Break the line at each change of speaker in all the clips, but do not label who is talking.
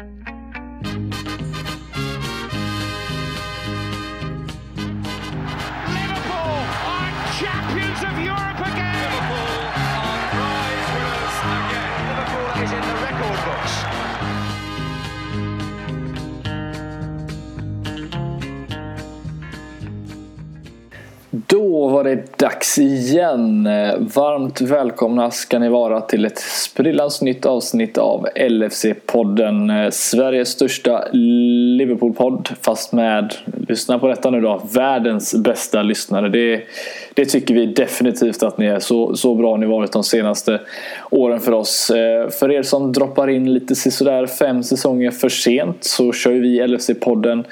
Liverpool are champions of Europe again.
Då var det dags igen. Varmt välkomna ska ni vara till ett sprillans nytt avsnitt av LFC-podden. Sveriges största Liverpool-podd. Fast med, lyssna på detta nu då, världens bästa lyssnare. Det, det tycker vi definitivt att ni är. Så, så bra har ni varit de senaste åren för oss. Eh, för er som droppar in lite sådär fem säsonger för sent så kör vi LFC-podden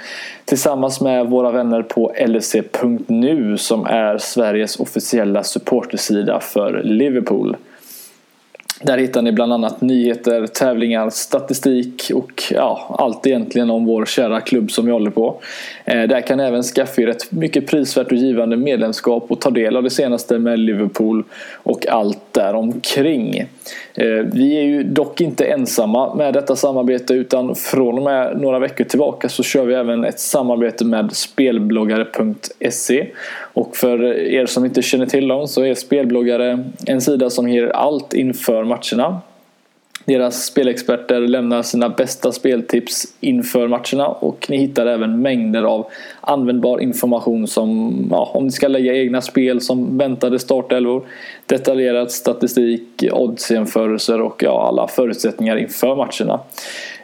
tillsammans med våra vänner på LFC.nu som är Sveriges officiella supportersida för Liverpool. Där hittar ni bland annat nyheter, tävlingar, statistik och ja, allt egentligen om vår kära klubb som vi håller på. Eh, där kan ni även skaffa er ett mycket prisvärt och givande medlemskap och ta del av det senaste med Liverpool och allt däromkring. Eh, vi är ju dock inte ensamma med detta samarbete utan från och med några veckor tillbaka så kör vi även ett samarbete med spelbloggare.se och för er som inte känner till dem så är Spelbloggare en sida som ger allt inför matcherna. Deras spelexperter lämnar sina bästa speltips inför matcherna och ni hittar även mängder av användbar information som ja, om ni ska lägga egna spel som väntade startelvor, detaljerad statistik, oddsjämförelser och ja, alla förutsättningar inför matcherna.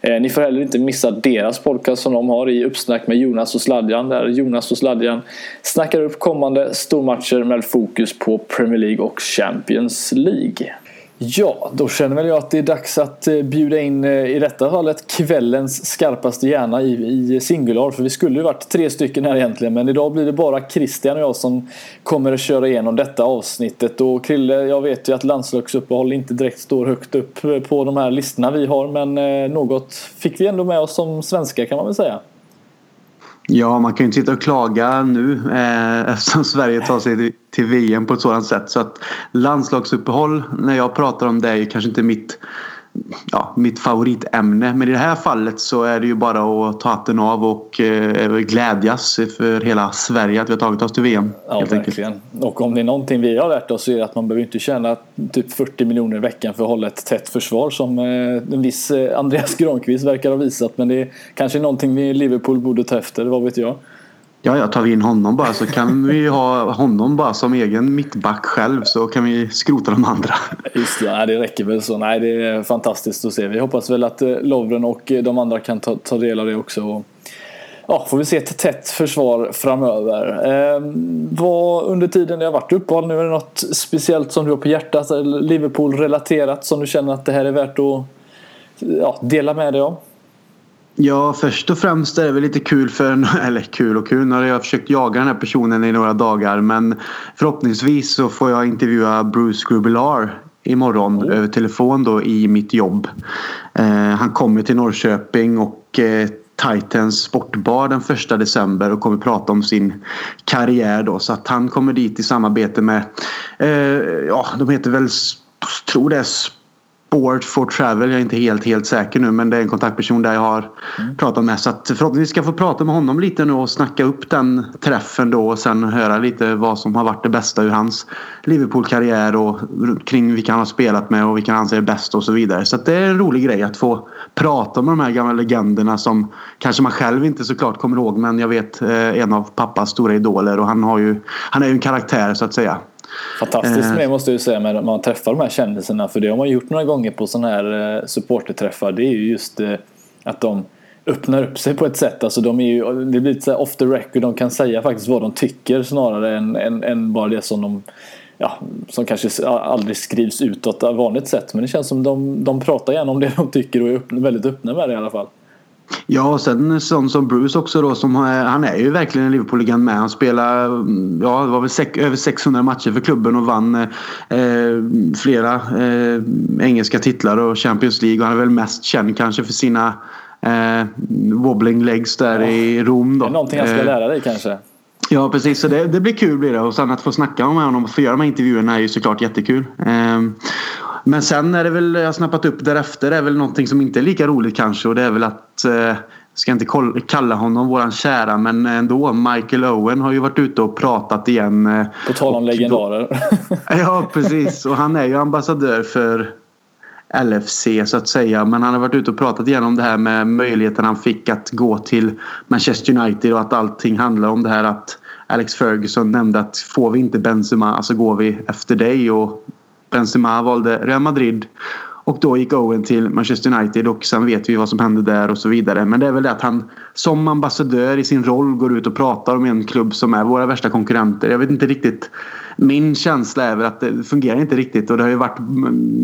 Eh, ni får heller inte missa deras podcast som de har i Uppsnack med Jonas och Sladjan där Jonas och Sladjan snackar upp kommande stormatcher med fokus på Premier League och Champions League. Ja, då känner väl jag att det är dags att eh, bjuda in eh, i detta fallet kvällens skarpaste hjärna i, i singular. För vi skulle ju varit tre stycken här egentligen men idag blir det bara Christian och jag som kommer att köra igenom detta avsnittet. Och Krille, jag vet ju att landslagsuppehåll inte direkt står högt upp eh, på de här listorna vi har men något fick vi ändå med oss som svenskar kan man väl säga.
Ja, man kan ju inte sitta och klaga nu eh, eftersom Sverige tar sig till VM på ett sådant sätt. Så att landslagsuppehåll, när jag pratar om det, är ju kanske inte mitt ja, mitt favoritämne. Men i det här fallet så är det ju bara att ta hatten av och eh, glädjas för hela Sverige att vi har tagit oss till VM.
Ja, verkligen. Enkelt. Och om det är någonting vi har lärt oss så är det att man behöver inte tjäna typ 40 miljoner i veckan för att hålla ett tätt försvar som eh, en viss eh, Andreas Granqvist verkar ha visat. Men det är kanske någonting vi i Liverpool borde ta efter, vad vet jag.
Ja, ja, tar vi in honom bara så kan vi ha honom bara som egen mittback själv så kan vi skrota de andra.
Just det, det räcker väl så. Nej, det är fantastiskt att se. Vi hoppas väl att eh, Lovren och eh, de andra kan ta, ta del av det också. Ja, får vi se ett tätt försvar framöver. Eh, vad under tiden det har varit uppehåll nu, är det något speciellt som du har på hjärtat? Liverpool-relaterat som du känner att det här är värt att ja, dela med dig av?
Ja, först och främst är det väl lite kul för, eller kul och kul, nu har jag försökt jaga den här personen i några dagar men förhoppningsvis så får jag intervjua Bruce Grubilar imorgon mm. över telefon då i mitt jobb. Eh, han kommer till Norrköping och eh, Titans sportbar den första december och kommer prata om sin karriär då så att han kommer dit i samarbete med, eh, ja de heter väl, tror det är Sport for Travel. Jag är inte helt, helt säker nu men det är en kontaktperson där jag har mm. pratat med. Så att förhoppningsvis ska jag få prata med honom lite nu och snacka upp den träffen då och sen höra lite vad som har varit det bästa ur hans Liverpool-karriär och kring vilka han har spelat med och vilka han anser är bäst och så vidare. Så det är en rolig grej att få prata med de här gamla legenderna som kanske man själv inte såklart kommer ihåg men jag vet eh, en av pappas stora idoler och han, har ju, han är ju en karaktär så att säga.
Fantastiskt med måste jag säga när man träffar de här kändisarna. För det har man gjort några gånger på sådana här eh, supporterträffar. Det är ju just eh, att de öppnar upp sig på ett sätt. Alltså de är ju, det blir lite off the record. De kan säga faktiskt vad de tycker snarare än, än, än bara det som de ja, som kanske aldrig skrivs utåt av vanligt sätt. Men det känns som de, de pratar gärna om det de tycker och är öppna, väldigt öppna med det i alla fall.
Ja, och sen sån som Bruce också då. Som, han är ju verkligen en Liverpool-legend med. Han spelar ja, det var väl sex, över 600 matcher för klubben och vann eh, flera eh, engelska titlar och Champions League. Och han är väl mest känd kanske för sina eh, wobbling legs där ja, i Rom. Då. Det
är någonting jag ska eh, lära dig kanske.
Ja precis, så det, det blir kul blir det. Och sen att få snacka med honom och få göra de här intervjuerna är ju såklart jättekul. Eh, Men sen är det väl, jag har snappat upp därefter, är väl någonting som inte är lika roligt kanske och det är väl att eh, ska inte kalla honom våran kära men ändå Michael Owen har ju varit ute och pratat igen. Eh,
På tal om legendarer.
ja precis och han är ju ambassadör för LFC så att säga. Men han har varit ute och pratat igen om det här med möjligheten han fick att gå till Manchester United och att allting handlar om det här att Alex Ferguson nämnde att får vi inte Benzema så går vi efter dig och Benzema valde Real Madrid och då gick Owen till Manchester United och sen vet vi vad som hände där och så vidare. Men det är väl det att han som ambassadör i sin roll går ut och pratar om en klubb som är våra värsta konkurrenter. Jag vet inte riktigt min känsla är väl att det fungerar inte riktigt och det har ju varit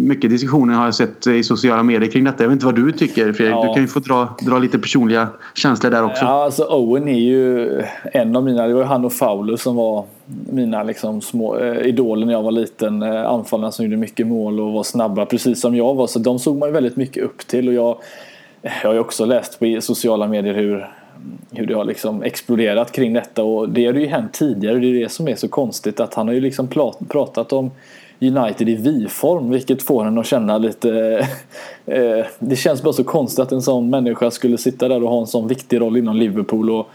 mycket diskussioner har jag sett i sociala medier kring detta. Jag vet inte vad du tycker Fredrik? Ja. Du kan ju få dra, dra lite personliga känslor där också.
Ja, alltså Owen är ju en av mina, det var ju han och Fowler som var mina liksom små eh, idoler när jag var liten. Eh, anfallarna som gjorde mycket mål och var snabba precis som jag var. Så de såg man ju väldigt mycket upp till och jag, eh, jag har ju också läst på sociala medier hur hur det har liksom exploderat kring detta och det har ju hänt tidigare. Det är det som är så konstigt att han har ju liksom pratat om United i vi-form vilket får en att känna lite... Eh, eh, det känns bara så konstigt att en sån människa skulle sitta där och ha en sån viktig roll inom Liverpool och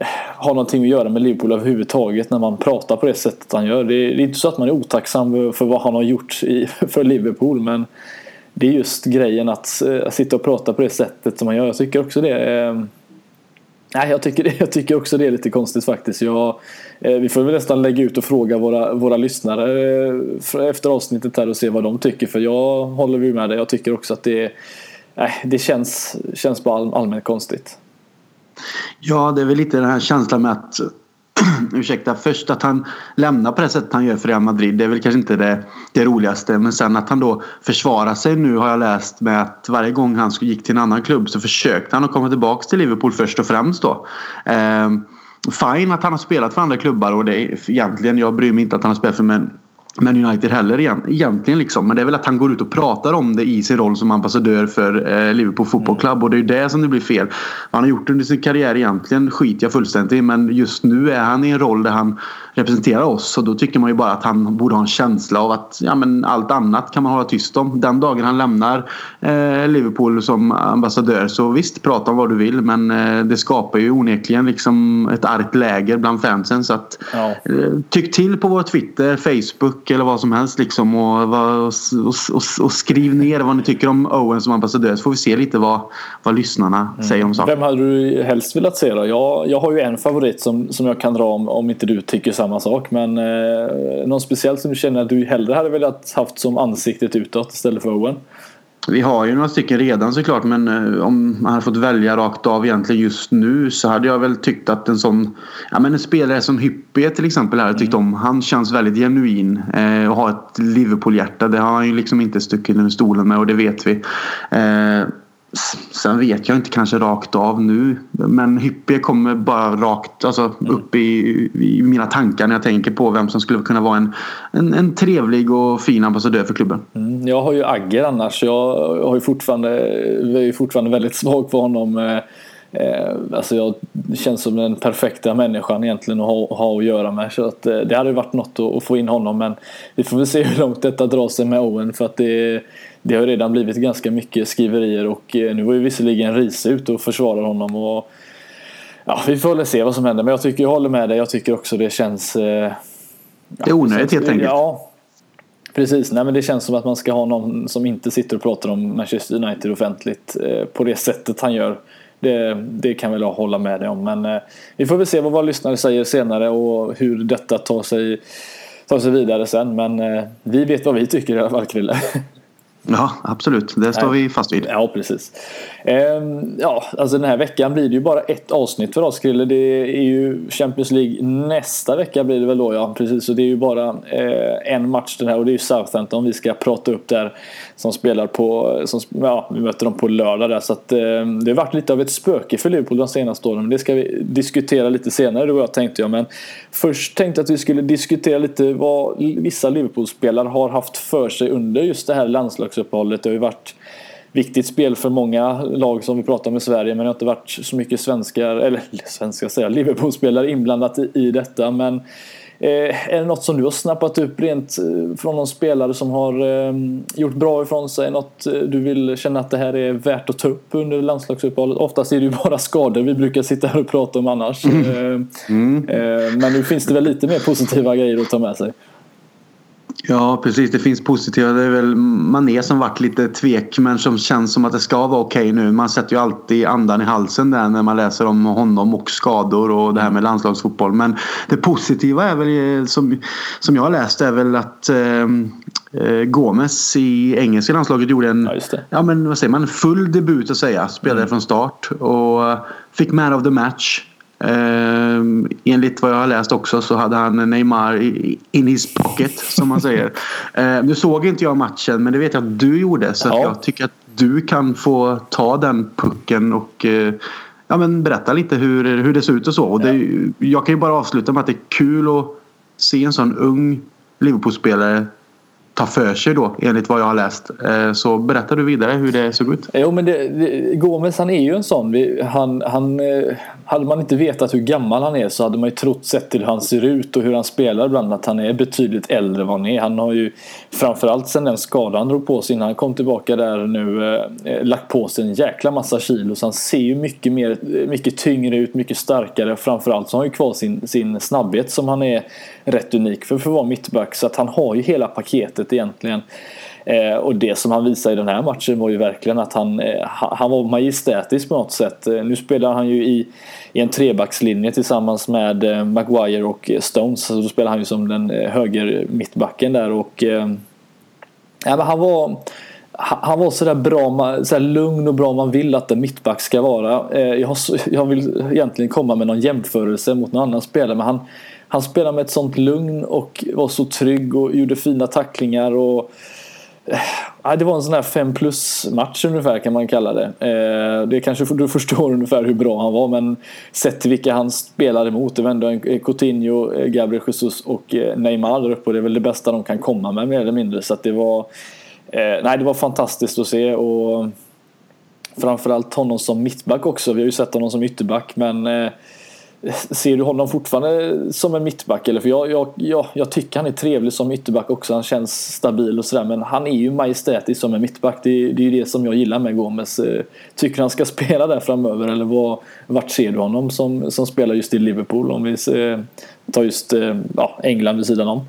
har ha någonting att göra med Liverpool överhuvudtaget när man pratar på det sättet han gör. Det är, inte så att man är otacksam för vad han har gjort för Liverpool men det är just grejen att, eh, att sitta och prata på det sättet som man gör. Jag tycker också det ehm, Nej, jag tycker, jag tycker också det är lite konstigt faktiskt. Jag, eh, vi får väl nästan lägga ut och fråga våra, våra lyssnare eh, efter avsnittet här och se vad de tycker. För jag håller med dig. Jag tycker också att det, nej, det känns, känns bara allmänt konstigt.
Ja, det är väl lite den här känslan med att ursäkta, först att han lämnar på det sättet han gör för Real Madrid. Det är väl kanske inte det, det roligaste. Men sen att han då försvarar sig nu har jag läst med att varje gång han gick till en annan klubb så försökte han att komma tillbaka till Liverpool först och främst då. Eh, fine att han har spelat för andra klubbar och det är egentligen, jag bryr mig inte att han har spelat för men men United heller egentligen. Liksom. Men det är väl att han går ut och pratar om det i sin roll som ambassadör för eh, Liverpool Football Club. Och det är ju det som det blir fel. Vad han har gjort under sin karriär egentligen skiter jag fullständigt i. Men just nu är han i en roll där han representerar oss. Och då tycker man ju bara att han borde ha en känsla av att ja, men allt annat kan man hålla tyst om. Den dagen han lämnar eh, Liverpool som ambassadör så visst, prata om vad du vill. Men eh, det skapar ju onekligen liksom ett argt läger bland fansen. Så att, ja. eh, tyck till på vår Twitter, Facebook eller vad som helst. Liksom, och, och, och, och, skriv ner vad ni tycker om Owen som ambassadör så får vi se lite vad, vad lyssnarna mm. säger om saken.
Vem hade du helst velat se då? Jag, jag har ju en favorit som, som jag kan dra om, om inte du tycker samma samma sak. Men eh, någon speciell som du känner att du hellre hade velat haft som ansiktet utåt istället för Owen?
Vi har ju några stycken redan såklart men eh, om man hade fått välja rakt av egentligen just nu så hade jag väl tyckt att en sån ja, men en spelare som Hyppie till exempel hade tyckt om. Han känns väldigt genuin eh, och har ett Liverpool-hjärta. Det har han ju liksom inte stuckit under stolen med och det vet vi. Eh, Sen vet jag inte kanske rakt av nu. Men Hyppie kommer bara rakt alltså, mm. upp i, i, mina tankar när jag tänker på vem som skulle kunna vara en, en, en trevlig och fin ambassadör för klubben.
Mm, jag har ju Agger annars. Jag har ju fortfarande, jag är fortfarande väldigt svag för honom. Eh, eh, alltså jag känns som den perfekta människan egentligen att ha, ha att göra med. Så att, eh, det hade varit något att, att få in honom. Men vi får väl se hur långt detta drar sig med Owen. För att det det har redan blivit ganska mycket skriverier och eh, nu var ju visserligen Riese ute och försvarar honom. Och, ja, vi får väl se vad som händer men jag tycker jag håller med dig. Jag tycker också det känns... Eh,
det är onödigt helt enkelt.
Ja, precis. Nej, men det känns som att man ska ha någon som inte sitter och pratar om Manchester United offentligt eh, på det sättet han gör. Det, det kan väl jag hålla med dig om. Men eh, vi får väl se vad våra lyssnare säger senare och hur detta tar sig, tar sig vidare sen. Men eh, vi vet vad vi tycker i alla fall Krille.
Ja, absolut. Det står Nej. vi fast vid.
Ja, precis. Ehm, ja, alltså den här veckan blir det ju bara ett avsnitt för oss Krille. Det är ju Champions League nästa vecka blir det väl då ja. Precis, så det är ju bara eh, en match den här och det är ju Southampton vi ska prata upp där. Som spelar på, som, ja vi möter dem på lördag där. Så att eh, det har varit lite av ett spöke för Liverpool de senaste åren. Men det ska vi diskutera lite senare då jag tänkte jag. Men först tänkte jag att vi skulle diskutera lite vad vissa Liverpool-spelare har haft för sig under just det här landslagsuppehållet. Det har ju varit viktigt spel för många lag som vi pratar om i Sverige men det har inte varit så mycket svenskar, eller svenskar säger Liverpool-spelare inblandat i, i detta. Men är det något som du har snappat upp rent från någon spelare som har gjort bra ifrån sig? Något du vill känna att det här är värt att ta upp under landslagsuppehållet? Oftast är det ju bara skador vi brukar sitta här och prata om annars. Mm. Mm. Men nu finns det väl lite mer positiva grejer att ta med sig?
Ja precis, det finns positiva. Det är väl Mané som varit lite tvek men som känns som att det ska vara okej nu. Man sätter ju alltid andan i halsen där när man läser om honom och skador och det här med landslagsfotboll. Men det positiva är väl som, som jag har läst är väl att eh, eh Gomes i engelska landslaget gjorde en ja, ja, men, vad säger man, full debut att säga. Spelade mm. från start och fick man of the match. Eh, enligt vad jag har läst också så hade han Neymar in his pocket som man säger. Eh, nu såg inte jag matchen men det vet jag att du gjorde så ja. jag tycker att du kan få ta den pucken och eh, ja, men berätta lite hur, hur det ser ut och så. Och det, jag kan ju bara avsluta med att det är kul att se en sån ung Liverpool-spelare ta för sig då enligt vad jag har läst. Eh, så berättar du vidare hur det såg ut.
Jo men det, det, Gomes han är ju en sån. Han, han, eh, hade man inte vetat hur gammal han är så hade man ju trott sett till hur han ser ut och hur han spelar ibland att han är betydligt äldre än vad han är. Han har ju framförallt sen den skadan han drog på sig innan han kom tillbaka där nu eh, lagt på sig en jäkla massa kilo så han ser ju mycket, mer, mycket tyngre ut, mycket starkare framförallt så har han ju kvar sin, sin snabbhet som han är rätt unik för, för att vara mittback så att han har ju hela paketet egentligen. Eh, och det som han visade i den här matchen var ju verkligen att han, eh, han var majestätisk på något sätt. Eh, nu spelar han ju i, i en trebackslinje tillsammans med eh, Maguire och Stones. Så då spelar han ju som den eh, höger mittbacken där och eh, ja, men han var han var sådär bra, sådär lugn och bra man vill att en mittback ska vara. Eh, jag, har, jag vill egentligen komma med någon jämförelse mot någon annan spelare men han, han spelade med ett sånt lugn och var så trygg och gjorde fina tacklingar. Och, eh, ah, det var en sån här 5 plus match ungefär kan man kalla det. Eh, det kanske du förstår ungefär hur bra han var men sett till vilka han spelade emot. Det var ändå Coutinho, eh, Gabriel Jesus och eh, Neymar där uppe och det är väl det bästa de kan komma med mer eller mindre. Så det var eh, Nej det var fantastiskt att se och framförallt honom som mittback också. Vi har ju sett honom som ytterback men Ser du honom fortfarande som en mittback? Eller? För jag, jag, jag, jag tycker han är trevlig som ytterback också. Han känns stabil och sådär. Men han är ju majestätisk som en mittback. Det, det är ju det som jag gillar med Gomes. Eh, tycker han ska spela där framöver? Eller vad, vart ser du honom som, som spelar just i Liverpool? Om vi tar just eh, ja, England vid sidan om.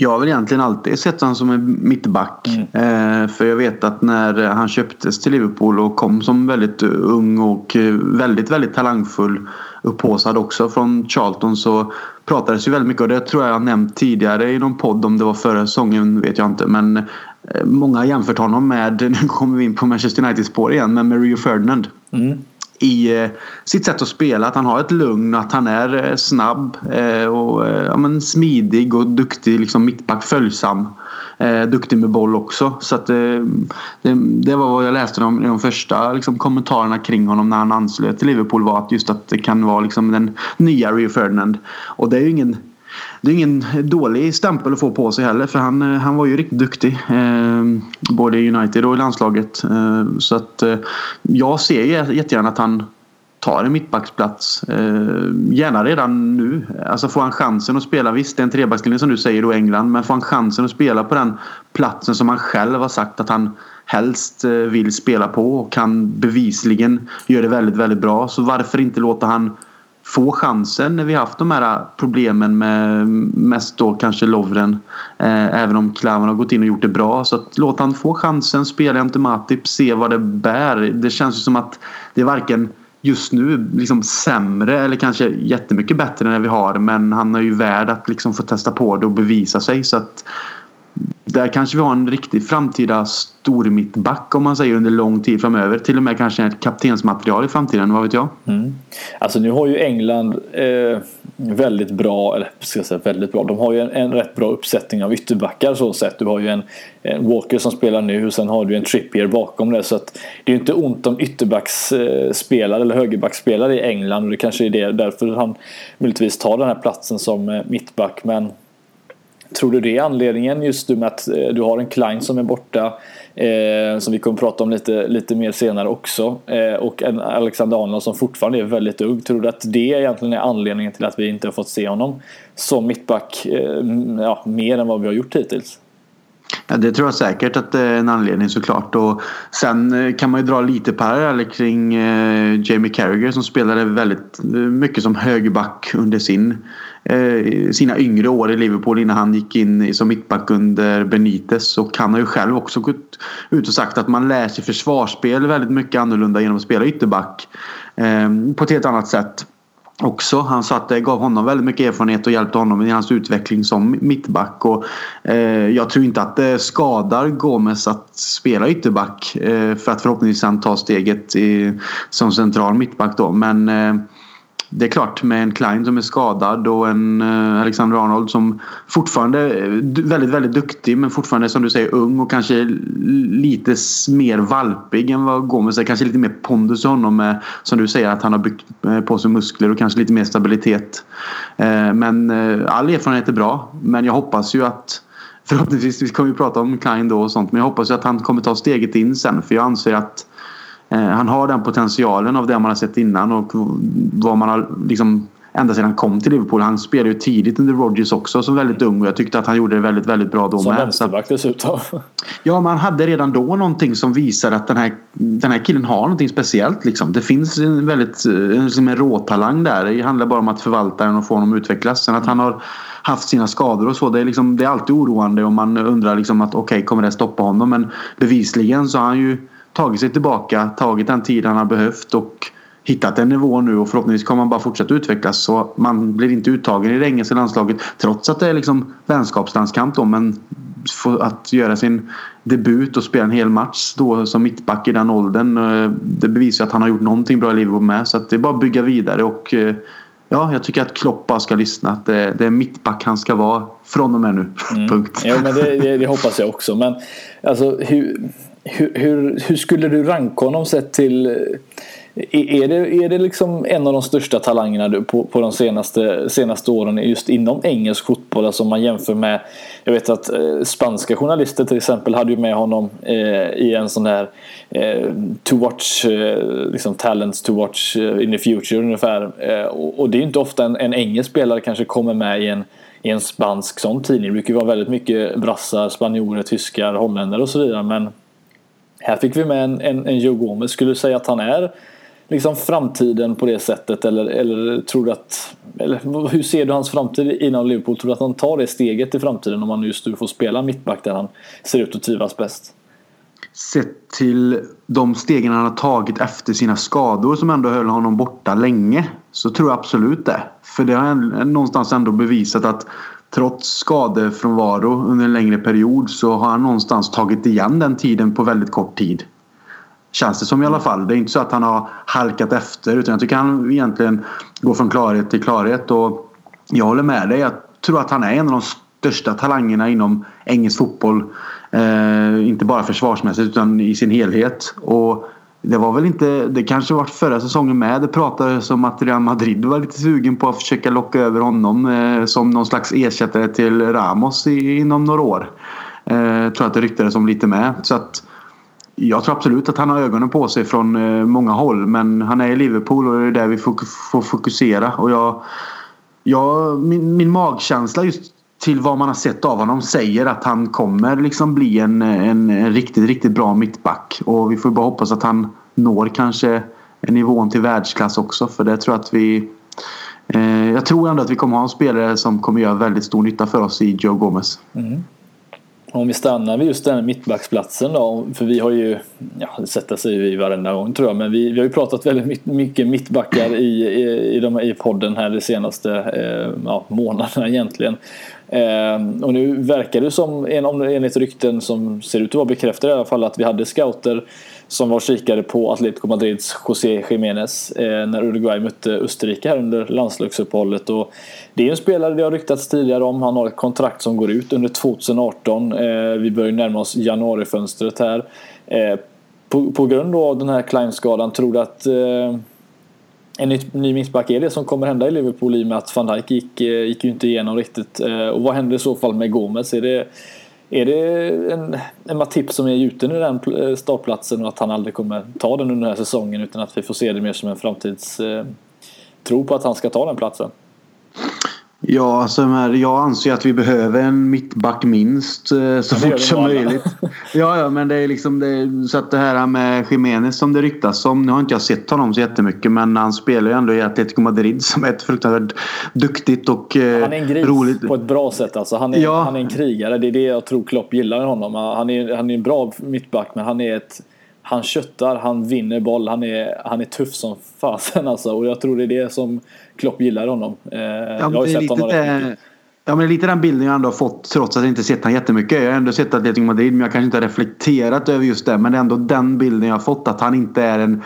Jag har väl egentligen alltid sett honom som en mittback. Mm. Eh, för jag vet att när han köptes till Liverpool och kom som väldigt ung och väldigt, väldigt talangfull upphåsad också från Charlton så pratades ju väldigt mycket och det tror jag jag nämnt tidigare i någon podd om det var förra säsongen vet jag inte men eh, många jämfört honom med, nu kommer vi in på Manchester United spår igen, men med Rio Ferdinand. Mm i eh, sitt sätt att spela. Att han har ett lugn, att han är eh, snabb eh, och ja, men smidig och duktig liksom mittback, följsam. Duktig med boll också. Så att, det, det, var vad jag läste om de första liksom, kommentarerna kring honom när han anslöt till Liverpool var att just att det kan vara liksom, den nya Rio Ferdinand. Och det är ju ingen det är ingen dålig stämpel att få på sig heller för han, eh, han var ju riktigt duktig. Eh, både i United och i landslaget. Eh, så att eh, jag ser jättegärna att han tar en mittbacksplats. Eh, gärna redan nu. Alltså får han chansen att spela, visst det är en trebackslinje som du säger då England, men får han chansen att spela på den platsen som han själv har sagt att han helst eh, vill spela på och kan bevisligen göra det väldigt, väldigt bra. Så varför inte låta han få chansen när vi haft de här problemen med mest då kanske Lovren. Eh, även om Klavan har gått in och gjort det bra. Så att låt han få chansen, spela jämte Matip, se vad det bär. Det känns ju som att det är varken just nu liksom sämre eller kanske jättemycket bättre än det vi har. Men han är ju värd att liksom få testa på det och bevisa sig. Så att där kanske vi har en riktig framtida stormittback om man säger under lång tid framöver. Till och med kanske ett kaptensmaterial i framtiden, vad vet jag? Mm.
Alltså nu har ju England eh, väldigt bra, eller ska jag säga väldigt bra, de har ju en, en rätt bra uppsättning av ytterbackar så sett. Du har ju en, en, Walker som spelar nu och sen har du en Trippier bakom det. Så att det är ju inte ont om ytterbacksspelare eller högerbacksspelare i England och det kanske är det, därför han möjligtvis tar den här platsen som eh, mittback. Men Tror du det är anledningen just med att eh, du har en Klein som är borta eh, som vi kommer prata om lite, lite mer senare också eh, och en Alexander Arnold som fortfarande är väldigt ung. Tror du att det egentligen är anledningen till att vi inte har fått se honom som mittback eh, ja, mer än vad vi har gjort hittills?
Ja, det tror jag säkert att det är en anledning såklart. Och sen eh, kan man ju dra lite paralleller kring eh, Jamie Carragher som spelade väldigt eh, mycket som högerback under sin, Eh, sina yngre år i Liverpool innan han gick in som mittback under Benitez. Och han har ju själv också gått ut och sagt att man lär sig försvarsspel väldigt mycket annorlunda genom att spela ytterback. Eh, på ett helt annat sätt också. Han sa att det gav honom väldigt mycket erfarenhet och hjälpte honom i hans utveckling som mittback. Och, eh, jag tror inte att det skadar Gomes att spela ytterback eh, för att förhoppningsvis han tar steget i, som central mittback då. Men eh, det är klart med en Klein som är skadad och en eh, Alexander Arnold som fortfarande är väldigt, väldigt duktig men fortfarande som du säger ung och kanske lite mer valpig än vad Gomes är. Kanske lite mer pondus i honom med, som du säger att han har byggt eh, på sig muskler och kanske lite mer stabilitet. Men all erfarenhet är bra men jag hoppas ju att Förhoppningsvis, vi kommer ju prata om Klein då och sånt men jag hoppas ju att han kommer ta steget in sen för jag anser att han har den potentialen av det man har sett innan och vad man har liksom ända sedan han kom till Liverpool. Han spelade ju tidigt under Rodgers också som väldigt ung och jag tyckte att han gjorde det väldigt, väldigt bra då
som med. Som vänsterback dessutom.
Ja, man hade redan då någonting som visar att den här, den här killen har någonting speciellt. Liksom. Det finns en väldigt liksom en råtalang där. Det handlar bara om att förvalta den och få honom att utvecklas. Sen att han har haft sina skador och så. Det är, liksom, det är alltid oroande om man undrar liksom att okej, okay, kommer det stoppa honom? Men bevisligen så har han ju tagit sig tillbaka, tagit den tid han har behövt och hittat en nivå nu och förhoppningsvis kommer han bara fortsätta utvecklas så man blir inte uttagen i det engelska landslaget trots att det är liksom vänskapslandskamp då men att göra sin debut och spela en hel match då som mittback i den åldern eh, det bevisar att han har gjort någonting bra i Liverpool med så att det är bara att bygga vidare och eh, Ja, jag tycker att Klopp bara ska lyssna. Att det, det är mittback han ska vara från och med nu. Mm. Punkt.
Ja, men det, det, det, hoppas jag också. Men alltså, hur, hur, hur, hur, skulle du ranka honom sett till eh, är det, är det liksom en av de största talangerna på, på de senaste, senaste åren just inom engelsk fotboll? Alltså om man jämför med Jag vet att eh, spanska journalister till exempel hade ju med honom eh, i en sån där eh, To watch, eh, liksom talents to watch eh, in the future ungefär. Eh, och, och, det är ju inte ofta en, en engelsk spelare kanske kommer med i en i en spansk sån tidning. Det brukar ju vara väldigt mycket brassar, spanjorer, tyskar, holländare och så vidare. Men här fick vi med en, en, en Joe Gomez. Skulle du säga att han är liksom framtiden på det sättet eller, eller tror du att eller hur ser du hans framtid inom Liverpool? Tror du att han tar det steget i framtiden om han just nu får spela mittback där han ser ut att trivas bäst?
Sett till de stegen han har tagit efter sina skador som ändå höll honom borta länge så tror jag absolut det. För det har någonstans ändå bevisat att trots skadefrånvaro under en längre period så har han någonstans tagit igen den tiden på väldigt kort tid. Känns det som i alla fall. Det är inte så att han har halkat efter utan jag tycker han egentligen går från klarhet till klarhet. Och jag håller med dig. Jag tror att han är en av de största talangerna inom engelsk fotboll. Eh, inte bara försvarsmässigt utan i sin helhet. Och det var väl inte, det kanske var förra säsongen med. Det pratades om att Real Madrid var lite sugen på att försöka locka över honom eh, som någon slags ersättare till Ramos i, inom några år. Eh, tror att det ryktades om lite med. Så att jag tror absolut att han har ögonen på sig från eh, många håll. Men han är i Liverpool och det är där vi får fokusera. Och jag, jag, min, min magkänsla just till vad man har sett av honom säger att han kommer liksom bli en, en, en riktigt, riktigt bra mittback. Och vi får bara hoppas att han når kanske nivån till världsklass också. För det tror jag att vi... Eh, jag tror ändå att vi kommer ha en spelare som kommer göra väldigt stor nytta för oss i Joe Gomez. Mm.
Om vi stannar vid just den mittbacksplatsen då, för vi har ju, ja det sätter sig i varenda gång tror jag, men vi, vi har ju pratat väldigt mycket mittbackar i, i, i, de, i podden här de senaste eh, ja, månaderna egentligen. Eh, och nu verkar det som, enligt rykten som ser ut att vara bekräftade i alla fall, att vi hade scouter som var kikare på Atletico Madrids José Jiménez eh, när Uruguay mötte Österrike här under landslagsuppehållet. Och det är en spelare det har ryktats tidigare om. Han har ett kontrakt som går ut under 2018. Eh, vi börjar närma oss januarifönstret här. Eh, på, på grund av den här Klein-skadan, tror du att eh, en ny, ny mittback är det som kommer hända i Liverpool i och med att van Dijk gick, eh, gick ju inte igenom riktigt. Eh, och vad händer i så fall med Gomes? Är det, är det en, en Matip som är gjuten i den eh, startplatsen och att han aldrig kommer ta den under den här säsongen utan att vi får se det mer som en framtidstro på att han ska ta den platsen?
Ja, alltså jag anser att vi behöver en mittback minst eh, så fort som möjligt. Ja, ja, men det är liksom det, så att det här med Jiménez som det ryktas om. Nu har inte jag sett honom så jättemycket men han spelar ju ändå i Atletico Madrid som är ett fruktansvärt duktigt och roligt.
Han är en gris roligt. på ett bra sätt alltså. Han är, ja. han är en krigare. Det är det jag tror Klopp gillar i honom. Han är, han är en bra mittback men han är ett han köttar, han vinner boll, han är, han är tuff som fasen alltså. Och jag tror det är det som Klopp gillar honom. Eh, ja, jag har ju sett honom det,
Ja men lite den bilden jag ändå har fått trots att jag inte sett honom jättemycket. Jag har ändå sett Atletico Madrid men jag kanske inte har reflekterat över just det. Men det är ändå den bilden jag har fått att han inte är en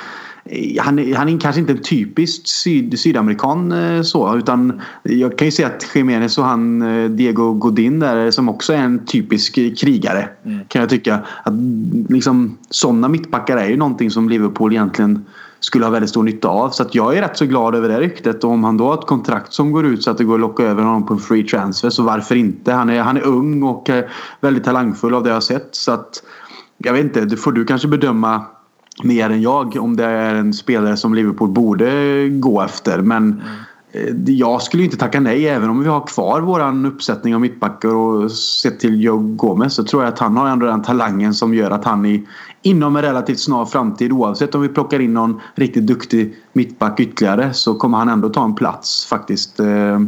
han, han är kanske inte en typisk syd, sydamerikan eh, så utan jag kan ju säga att Jiménez och han eh, Diego Godin där som också är en typisk krigare mm. kan jag tycka. Att liksom, sådana mittbackar är ju någonting som Liverpool egentligen skulle ha väldigt stor nytta av. Så att jag är rätt så glad över det ryktet. Och om han då har ett kontrakt som går ut så att det går att locka över honom på en free transfer så varför inte? Han är, han är ung och väldigt talangfull av det jag har sett. Så att jag vet inte, det får du kanske bedöma mer än jag om det är en spelare som Liverpool borde gå efter. Men mm. jag skulle inte tacka nej även om vi har kvar våran uppsättning av mittbackar och sett till Joe Gomez så tror jag att han har ändå den talangen som gör att han i, inom en relativt snar framtid oavsett om vi plockar in någon riktigt duktig mittback ytterligare så kommer han ändå ta en plats faktiskt. Eh,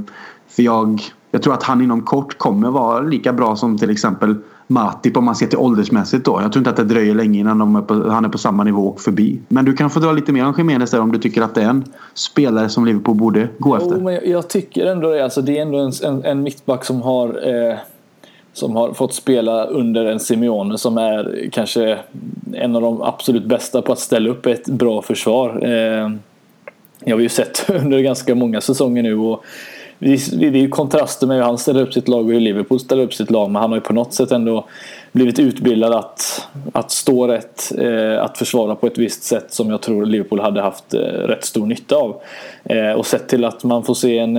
för jag, jag tror att han inom kort kommer vara lika bra som till exempel Matip om man ser till åldersmässigt då. Jag tror inte att det dröjer länge innan är på, han är på samma nivå och förbi. Men du kan få dra lite mer om Jiménez där om du tycker att det är en spelare som Liverpool borde gå efter.
Jo, men jag tycker ändå det. Alltså, det är ändå en, en, en mittback som har eh, som har fått spela under en Simeone som är kanske en av de absolut bästa på att ställa upp ett bra försvar. Eh, jag har ju sett under ganska många säsonger nu och det är ju kontraster med hur han ställer upp sitt lag och hur Liverpool ställer upp sitt lag. Men han har ju på något sätt ändå blivit utbildad att, att stå rätt, eh, att försvara på ett visst sätt som jag tror Liverpool hade haft eh, rätt stor nytta av. Eh, och sett till att man får se en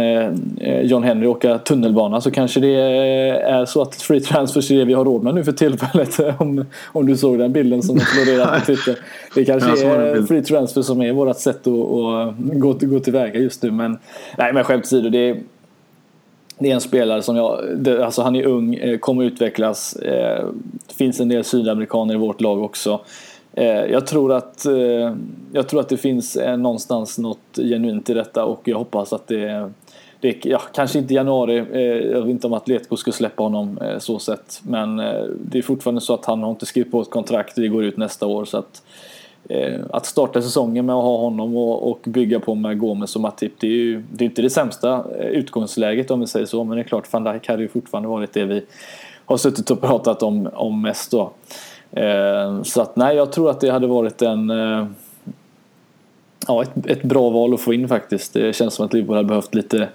John Henry åka tunnelbana så kanske det är så att free transfers är det vi har råd med nu för tillfället. om, om du såg den bilden som florerat på Twitter. Det kanske är free transfer som är vårt sätt att, att gå, gå tillväga just nu. Men, nej, men skämt åsido, det är det är en spelare som jag, det, alltså han är ung, eh, kommer utvecklas. Eh, det finns en del sydamerikaner i vårt lag också. Eh, jag tror att, eh, jag tror att det finns eh, någonstans något genuint i detta och jag hoppas att det, det ja, kanske inte i januari, jag vet inte om Atletico skulle släppa honom så sett. Men det är fortfarande så att han har inte skrivit på ett kontrakt, det går ut nästa år. så att Eh, att starta säsongen med att ha honom och, och bygga på med Gomes och Matip det är ju det är inte det sämsta eh, utgångsläget om vi säger så men det är klart van Dijk hade ju fortfarande varit det vi har suttit och pratat om, om mest då. Eh, så att nej jag tror att det hade varit en eh, ja, ett, ett bra val att få in faktiskt. Det känns som att Liverpool hade behövt lite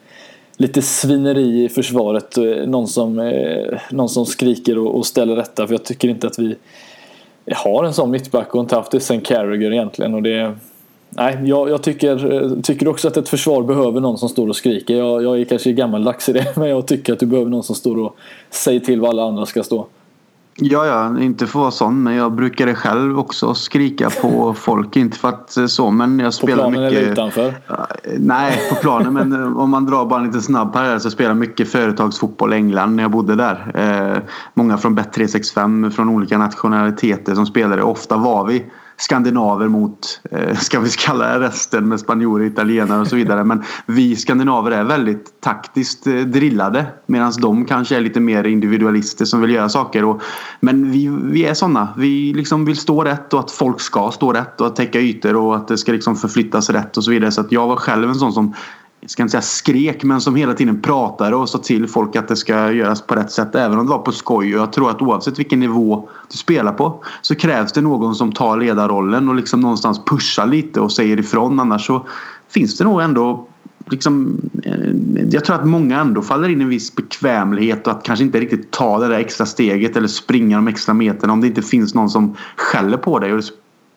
lite svineri i försvaret. Eh, någon som, eh, någon som skriker och, och ställer rätta för jag tycker inte att vi har en sån mittback och inte haft det sen Carragher egentligen. Och det, nej, jag, jag tycker, tycker också att ett försvar behöver någon som står och skriker. Jag, jag är kanske gammaldags i det, men jag tycker att du behöver någon som står och säger till vad alla andra ska stå.
Ja, ja, inte för att vara sån, men jag brukade själv också skrika på folk. Inte för att eh, så, men jag spelar
mycket...
På
planen eller utanför?
Nej, på planen. men eh, om man drar bara en liten snabb parallell så spelar mycket företagsfotboll i England när jag bodde där. Eh, många från Bet365 från olika nationaliteter som spelade. Ofta var vi skandinaver mot, eh, ska vi kalla det resten med spanjorer, italienare och så vidare. Men vi skandinaver är väldigt taktiskt eh, drillade medan de kanske är lite mer individualister som vill göra saker. Och, men vi, vi är sådana. Vi liksom vill stå rätt och att folk ska stå rätt och att täcka ytor och att det ska liksom förflyttas rätt och så vidare. Så att jag var själv en sån som jag ska inte säga skrek, men som hela tiden pratade och sa till folk att det ska göras på rätt sätt. Även om det var på skoj. Och jag tror att oavsett vilken nivå du spelar på så krävs det någon som tar ledarrollen och liksom någonstans pushar lite och säger ifrån. Annars så finns det nog ändå Liksom, eh, jag tror att många ändå faller in i en viss bekvämlighet och att kanske inte riktigt ta det där extra steget eller springa de extra meterna om det inte finns någon som skäller på dig. Och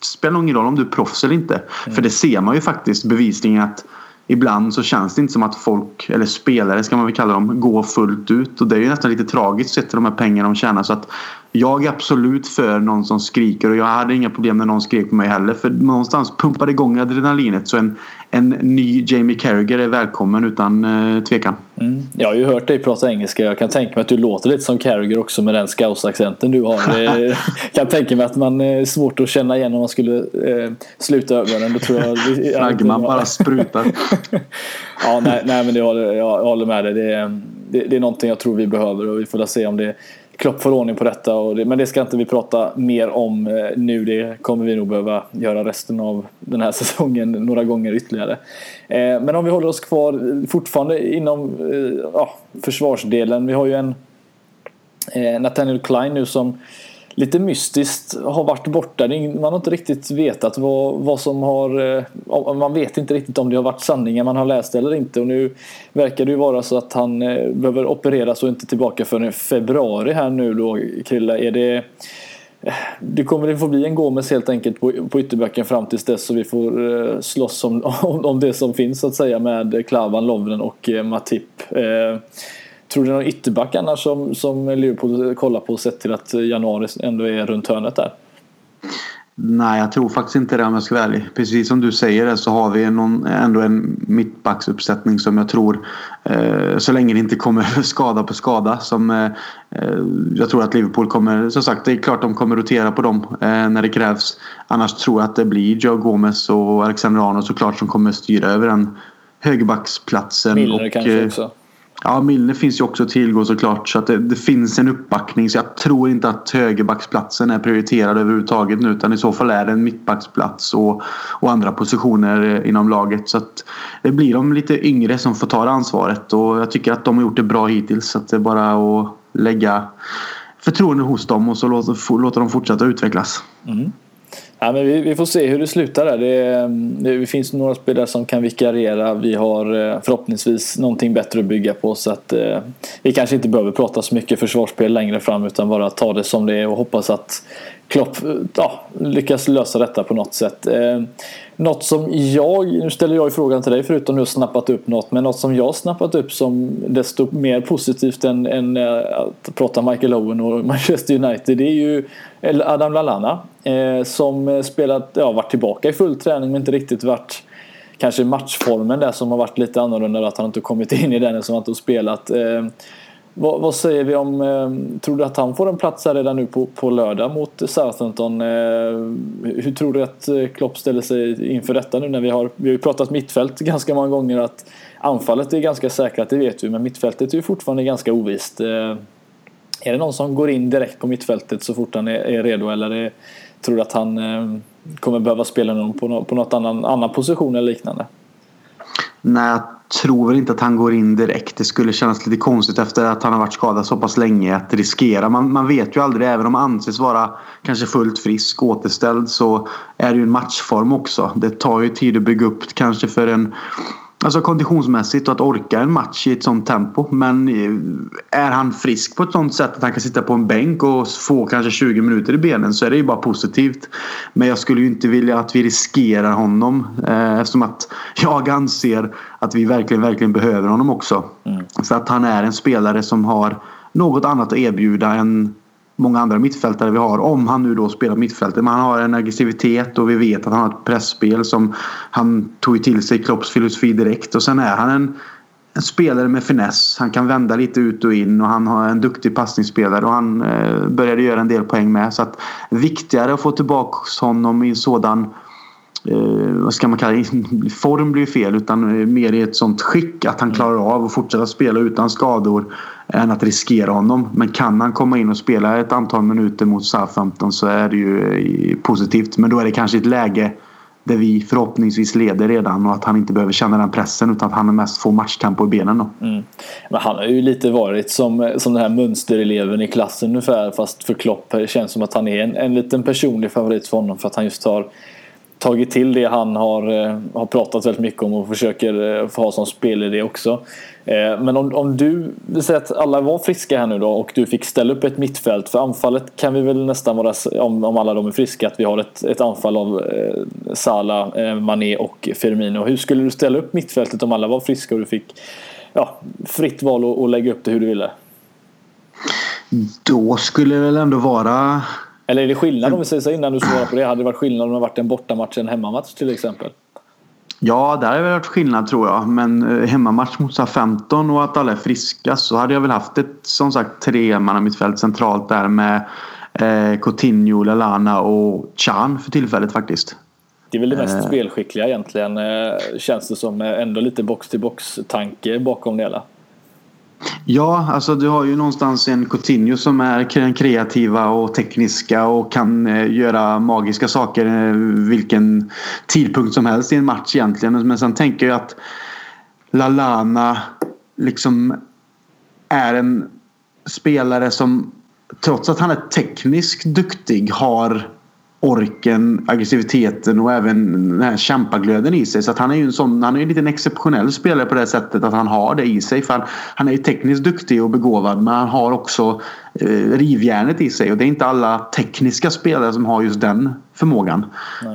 spelar ingen roll om du är proffs eller inte. Mm. För det ser man ju faktiskt bevisligen att ibland så känns det inte som att folk, eller spelare ska man väl kalla dem, går fullt ut. Och det är ju nästan lite tragiskt sett till de här pengarna de tjänar. Så att jag är absolut för någon som skriker och jag hade inga problem när någon skrek på mig heller. För någonstans pumpar det igång adrenalinet. Så en, en ny Jamie Carragher är välkommen utan eh, tvekan.
Mm. Jag har ju hört dig prata engelska. Jag kan tänka mig att du låter lite som Carragher också med den scouse-accenten du har. Jag kan tänka mig att man är svårt att känna igen om man skulle eh, sluta ögonen. Då tror jag,
Flaggman bara sprutar.
ja, nej, nej, men det håller, jag håller med dig. Det det, det är någonting jag tror vi behöver och vi får se om det Klopp får ordning på detta. Och det, men det ska inte vi prata mer om eh, nu. Det kommer vi nog behöva göra resten av den här säsongen några gånger ytterligare. Eh, men om vi håller oss kvar eh, fortfarande inom eh, ja, försvarsdelen. Vi har ju en eh, Nathaniel Klein nu som lite mystiskt har varit borta. Man har inte riktigt vetat vad, vad som har... Eh, man vet inte riktigt om det har varit sanningar man har läst eller inte. Och nu verkar det ju vara så att han eh, behöver opereras och inte tillbaka förrän i februari här nu då, Krilla. Är det... Eh, det kommer det få bli en Gomes helt enkelt på, på ytterbacken fram tills dess så vi får slåss om, om, om det som finns så att säga med Klavan, Lovren och Matip. Tror du någon ytterback annars som, som Liverpool kollar på sett till att januari ändå är runt hörnet där?
Nej, jag tror faktiskt inte det om jag ska vara ärlig. Precis som du säger så har vi någon, ändå en mittbacksuppsättning som jag tror, eh, så länge det inte kommer skada på skada, som eh, eh, jag tror att Liverpool kommer, som sagt det är klart de kommer rotera på dem eh, när det krävs. Annars tror jag att det blir Joe Gomez och Alexander Arnold såklart som kommer styra över den högerbacksplatsen.
Milner och, kanske eh, också.
Ja, Milner finns ju också att tillgå såklart. Så att det, det, finns en uppbackning. Så jag tror inte att högerbacksplatsen är prioriterad överhuvudtaget nu. Utan i så fall är det en mittbacksplats och, och andra positioner eh, inom laget. Så att det blir de lite yngre som får ta det ansvaret. Och jag tycker att de har gjort det bra hittills. Så att det är bara att lägga förtroende hos dem och så låta, låta dem fortsätta utvecklas. Mm.
Ja, men vi, vi, får se hur det slutar där. Det, det, det, finns några spelare som kan vikariera. Vi har eh, förhoppningsvis någonting bättre att bygga på. Så att eh, vi kanske inte behöver prata så mycket försvarsspel längre fram utan bara ta det som det är och hoppas att Klopp ja, lyckas lösa detta på något sätt. Eh, något som jag, nu ställer jag frågan till dig förutom nu snappat upp något, men något som jag snappat upp som desto mer positivt än, än eh, att prata Michael Owen och Manchester United det är ju Adam Lallana eh, som spelat, ja varit tillbaka i full träning men inte riktigt varit kanske matchformen där som har varit lite annorlunda att han inte kommit in i den som han inte har spelat. Eh, vad, vad, säger vi om, eh, tror du att han får en plats här redan nu på, på lördag mot Southampton? Eh, hur tror du att eh, Klopp ställer sig inför detta nu när vi har, vi har ju pratat mittfält ganska många gånger att anfallet är ganska säkrat, det vet vi, men mittfältet är ju fortfarande ganska ovisst. Eh, är det någon som går in direkt på mittfältet så fort han är, är redo eller är, tror du att han eh, kommer behöva spela någon på, no, på något annan, annan position eller liknande?
Nej, jag tror väl inte att han går in direkt. Det skulle kännas lite konstigt efter att han har varit skadad så pass länge att riskera. Man, man vet ju aldrig. Även om han anses vara kanske fullt frisk, återställd så är det ju en matchform också. Det tar ju tid att bygga upp kanske för en Alltså konditionsmässigt och att orka en match i ett sånt tempo. Men eh, är han frisk på ett sånt sätt att han kan sitta på en bänk och få kanske 20 minuter i benen så är det ju bara positivt. Men jag skulle ju inte vilja att vi riskerar honom eh, eftersom att jag anser att vi verkligen, verkligen behöver honom också. Mm. Så att han är en spelare som har något annat att erbjuda än många andra mittfältare vi har. Om han nu då spelar mittfältet. Men han har en aggressivitet och vi vet att han har ett pressspel som han tog till sig Klopps filosofi direkt. Och sen är han en, en spelare med finess. Han kan vända lite ut och in och han har en duktig passningsspelare och han eh, började göra en del poäng med. Så att viktigare att få tillbaka honom i en sådan eh, vad ska man kalla det? Form blir fel utan eh, mer i ett sånt skick att han klarar av att fortsätta spela utan skador än att riskera honom. Men kan han komma in och spela ett antal minuter mot Southampton så är det ju eh, positivt. Men då är det kanske ett läge där vi förhoppningsvis leder redan och att han inte behöver känna den pressen utan att han mest får matchtempo i benen. Då. Mm.
Men han har ju lite varit som, eh, som den här mönstereleven i klassen ungefär fast för Klopp det känns som att han är en, en liten personlig favorit för honom för att han just har tagit till det han har, eh, har pratat väldigt mycket om och försöker eh, få ha som spelidé också. Eh, men om, om du säger att alla var friska här nu då och du fick ställa upp ett mittfält för anfallet kan vi väl nästan vara om, om alla de är friska att vi har ett, ett anfall av eh, Salah, eh, Mané och Firmino. Hur skulle du ställa upp mittfältet om alla var friska och du fick ja, fritt val att lägga upp det hur du ville?
Då skulle det väl ändå vara
eller är det skillnad om vi säger så innan du svarar på det? Hade det varit skillnad om det varit en bortamatch en hemmamatch till exempel?
Ja, där hade det varit skillnad tror jag. Men eh, hemmamatch mot 15 och att alla är friska så hade jag väl haft ett som sagt mittfält centralt där med eh, Coutinho, Lalana och Chan för tillfället faktiskt.
Det är väl det mest eh. spelskickliga egentligen eh, känns det som. Ändå lite box till box tanke bakom det hela.
Ja, alltså du har ju någonstans en Coutinho som är kreativa och tekniska och kan eh, göra magiska saker eh, vilken tidpunkt som helst i en match egentligen. Men sen tänker jag att Lalana liksom är en spelare som trots att han är tekniskt duktig har orken, aggressiviteten och även den här kämpaglöden i sig. Så att han är ju en sån, han är en liten exceptionell spelare på det sättet att han har det i sig. För han, han är ju tekniskt duktig och begåvad men han har också eh, rivjärnet i sig och det är inte alla tekniska spelare som har just den förmågan.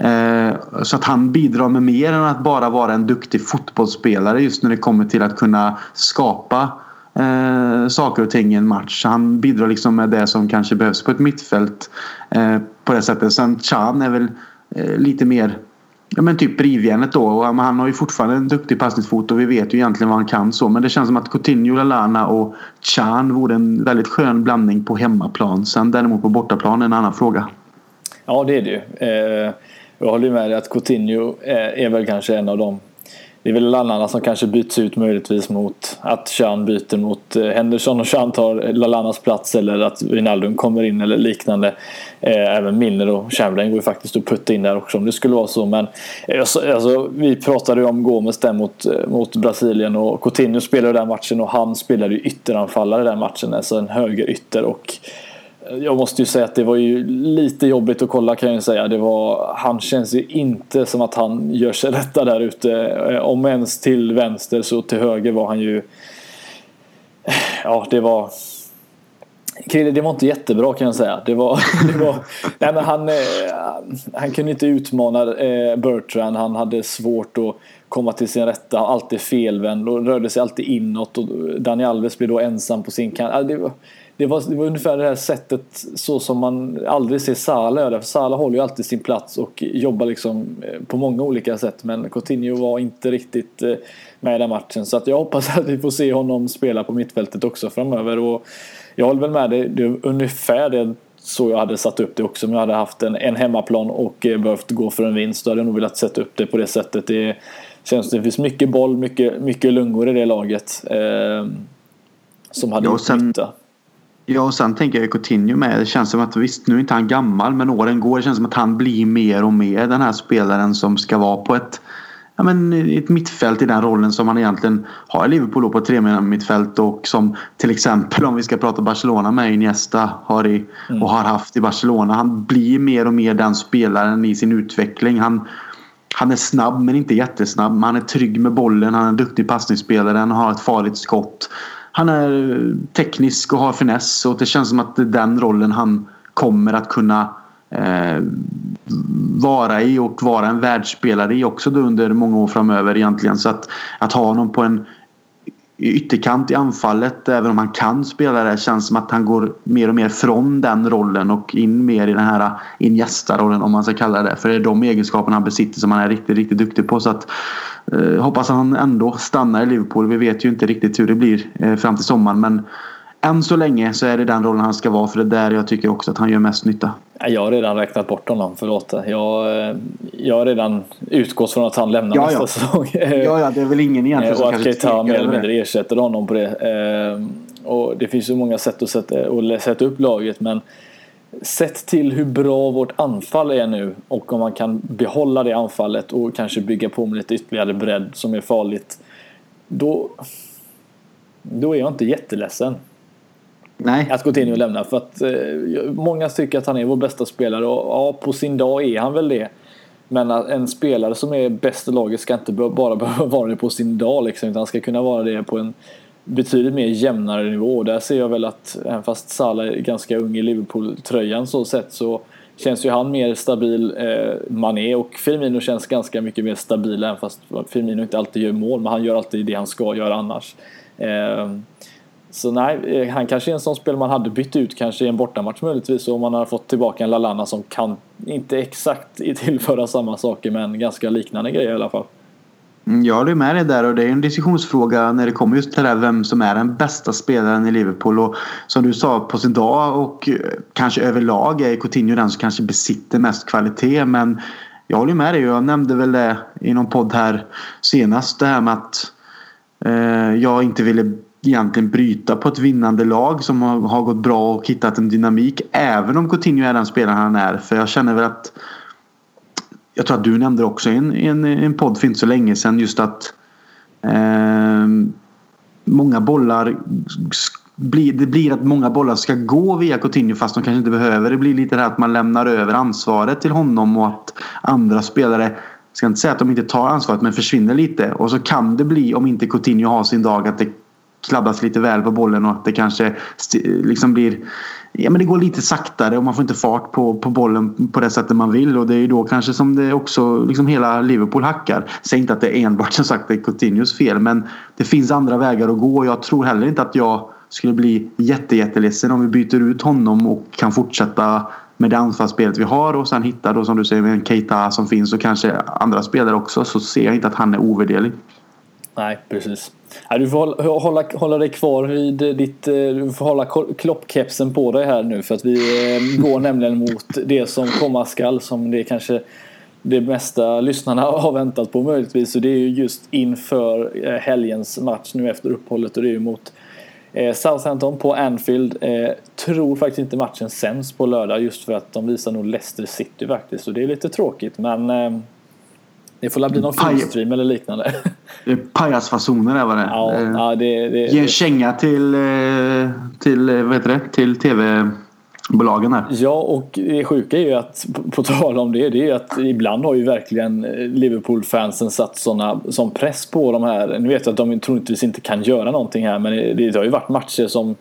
Eh, så att han bidrar med mer än att bara vara en duktig fotbollsspelare just när det kommer till att kunna skapa eh, saker och ting i en match. Han bidrar liksom med det som kanske behövs på ett mittfält eh, på det sättet. Sen Chan är väl eh, lite mer Ja men typ rivjärnet då. Och han har ju fortfarande en duktig passningsfot och vi vet ju egentligen vad han kan så. Men det känns som att Coutinho, Lalana och Chan vore en väldigt skön blandning på hemmaplan. Sen däremot på bortaplan är en annan fråga.
Ja det är det ju. Eh, jag håller med dig att Coutinho eh, är väl kanske en av de det är väl Lallana som kanske byts ut möjligtvis mot att Chan byter mot eh, Henderson och Chan tar Lallanas plats eller att Wijnaldum kommer in eller liknande. Eh, även Milner och Chamberlain går ju faktiskt att putta in där också om det skulle vara så. Men eh, alltså, alltså, vi pratade ju om Gomes där mot, mot Brasilien och Coutinho spelade den matchen och han spelade ju ytteranfallare den matchen, alltså en höger ytter och jag måste ju säga att det var ju lite jobbigt att kolla kan jag ju säga. Det var, han känns ju inte som att han gör sig rätta där ute. Eh, om ens till vänster så till höger var han ju... Ja, det var... Krille, det var inte jättebra kan jag säga. Det var, det var, nej men han, eh, han kunde inte utmana eh, Bertrand. Han hade svårt att komma till sin rätta. Alltid felvänd och rörde sig alltid inåt. Och Daniel Alves blev då ensam på sin kant. Det var, det var, ungefär det här sättet så som man aldrig ser Salah göra. För Salah håller ju alltid sin plats och jobbar liksom eh, på många olika sätt. Men Coutinho var inte riktigt eh, med i den matchen. Så att jag hoppas att vi får se honom spela på mittfältet också framöver. Och jag håller väl med dig, det är ungefär det så jag hade satt upp det också. Om jag hade haft en, en hemmaplan och eh, behövt gå för en vinst då hade jag nog velat sätta upp det på det sättet. Det känns det finns mycket boll, mycket, mycket lungor i det laget. Eh, som hade gjort nytta.
Ja, och sen tänker jag Coutinho med. Det känns som att visst, nu är inte han gammal, men åren går. Det känns som att han blir mer och mer den här spelaren som ska vara på ett, ja, men ett mittfält i den rollen som han egentligen har i Liverpool på tre mittfält och som till exempel om vi ska prata Barcelona med Iniesta har i, mm. och har haft i Barcelona. Han blir mer och mer den spelaren i sin utveckling. Han, han är snabb men inte jättesnabb. Han är trygg med bollen. Han är en duktig passningsspelare. Han har ett farligt skott han är teknisk och har finess och det känns som att det är den rollen han kommer att kunna eh, vara i och vara en världsspelare i också under många år framöver egentligen. Så att, att ha honom på en i ytterkant i anfallet även om han kan spela det känns som att han går mer och mer från den rollen och in mer i den här Iniesta-rollen om man ska kalla det För det är de egenskaperna han besitter som han är riktigt, riktigt duktig på. Så att eh, hoppas han ändå stannar i Liverpool. Vi vet ju inte riktigt hur det blir eh, fram till sommaren men än så länge så är det den rollen han ska vara för det är där jag tycker också att han gör mest nytta.
Jag har redan räknat bort honom, förlåt. Jag, jag har redan utgått från att han lämnar
ja,
nästa
ja.
säsong.
Ja, ja, det är väl ingen egentligen
eh, som kanske Och att Keita mer eller mindre ersätter honom på det. Eh, och det finns ju många sätt att sätta, att sätta upp laget men Sett till hur bra vårt anfall är nu och om man kan behålla det anfallet och kanske bygga på med lite ytterligare bredd som är farligt. Då, då är jag inte jätteledsen.
Nej.
Att Coutinho lämnar. För att eh, många tycker att han är vår bästa spelare och ja, på sin dag är han väl det. Men en spelare som är bäst i laget ska inte bara behöva vara det på sin dag liksom, utan ska kunna vara det på en betydligt mer jämnare nivå. Och där ser jag väl att även fast Salah är ganska ung i Liverpool-tröjan så sett så känns ju han mer stabil. Eh, Mané och Firmino känns ganska mycket mer stabila även fast Firmino inte alltid gör mål men han gör alltid det han ska göra annars. Eh, så nej, eh, han kanske är en sån spelare man hade bytt ut kanske i en bortamatch möjligtvis om man har fått tillbaka en Lalana som kan, inte exakt tillföra samma saker men ganska liknande grejer i alla fall.
Mm, jag håller med dig där och det är en diskussionsfråga när det kommer just till det här vem som är den bästa spelaren i Liverpool. Och som du sa på sin dag och eh, kanske överlag är Coutinho den som kanske besitter mest kvalitet. Men jag håller med dig. Jag nämnde väl det i någon podd här senast. Det här med att eh, jag inte ville egentligen bryta på ett vinnande lag som har, har gått bra och hittat en dynamik. Även om Coutinho är den spelaren han är. För jag känner väl att jag tror att du nämnde också i en, en, en podd för inte så länge sedan just att eh, många bollar blir, det blir att många bollar ska gå via Coutinho fast de kanske inte behöver. Det blir lite det här att man lämnar över ansvaret till honom och att andra spelare jag ska inte säga att de inte tar ansvaret men försvinner lite. Och så kan det bli om inte Coutinho har sin dag att det klabbas lite väl på bollen och att det kanske liksom blir Ja men det går lite saktare och man får inte fart på, på bollen på det sättet man vill och det är ju då kanske som det också liksom hela Liverpool hackar. Säg inte att det är enbart som sagt det är Coutinhos fel men det finns andra vägar att gå och jag tror heller inte att jag skulle bli jätte, jätteledsen om vi byter ut honom och kan fortsätta med det anfallsspelet vi har och sen hitta då som du säger med en Keita som finns och kanske andra spelare också så ser jag inte att han är ovärderlig.
Nej, precis. Du får hålla, hålla dig kvar vid ditt... Eh, du får hålla kloppkepsen på dig här nu för att vi eh, går nämligen mot det som komma skall som det kanske det mesta lyssnarna har väntat på möjligtvis. Och det är ju just inför eh, helgens match nu efter uppehållet och det är ju mot Southampton på Anfield. Tror faktiskt inte matchen sänds på lördag just för att de visar nog Leicester City faktiskt. Och det är lite tråkigt men det får bli någon filmstream eller liknande.
Det är pajasfasoner där var det.
Ja, eh, ja, det, det,
Ge en känga till, eh, till, eh, vad heter det? till tv bolagen här.
Ja och det sjuka är ju att på tal om det, det är ju att ibland har ju verkligen Liverpool-fansen satt såna, sån press på de här. Nu vet jag att de troligtvis inte kan göra någonting här men det, det har ju varit matcher som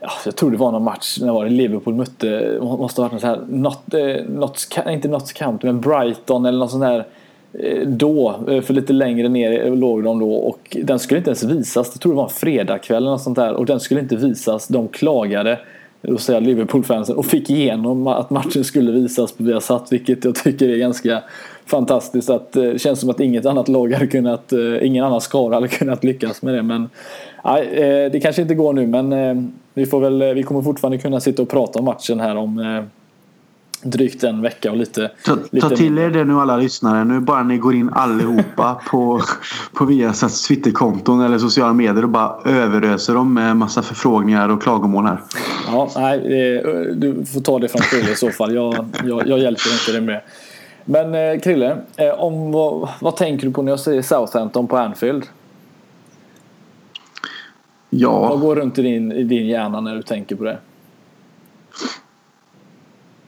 Ja, jag tror det var någon match när var det Liverpool mötte, måste ha varit något så här, not, not, inte Notts County men Brighton eller något sånt Eh, Eh, då, eh, för lite längre ner låg de då och den skulle inte ens visas. Jag tror det var en fredagkväll eller något sånt där och den skulle inte visas. De klagade, då säger Liverpool-fansen, och fick igenom att matchen skulle visas på Viasat vilket jag tycker är ganska fantastiskt. Att, eh, det känns som att inget annat lag hade kunnat, ingen annan skara hade kunnat lyckas med det. Men nej, det kanske inte går nu men vi, får väl, vi kommer fortfarande kunna sitta och prata om matchen här om drygt en vecka och lite...
Ta,
lite
ta till er det nu alla lyssnare. Nu bara ni går in allihopa på, på Viasats Twitterkonton eller sociala medier och bara överöser dem med massa förfrågningar och klagomål här.
Ja, nej, du får ta det från Krille i så fall. Jag, jag, jag hjälper inte dig med. Men eh, Krille, eh, om, vad, vad tänker du på när jag säger Southampton på Anfield?
Ja.
Vad går runt i din, i din hjärna när du tänker på det?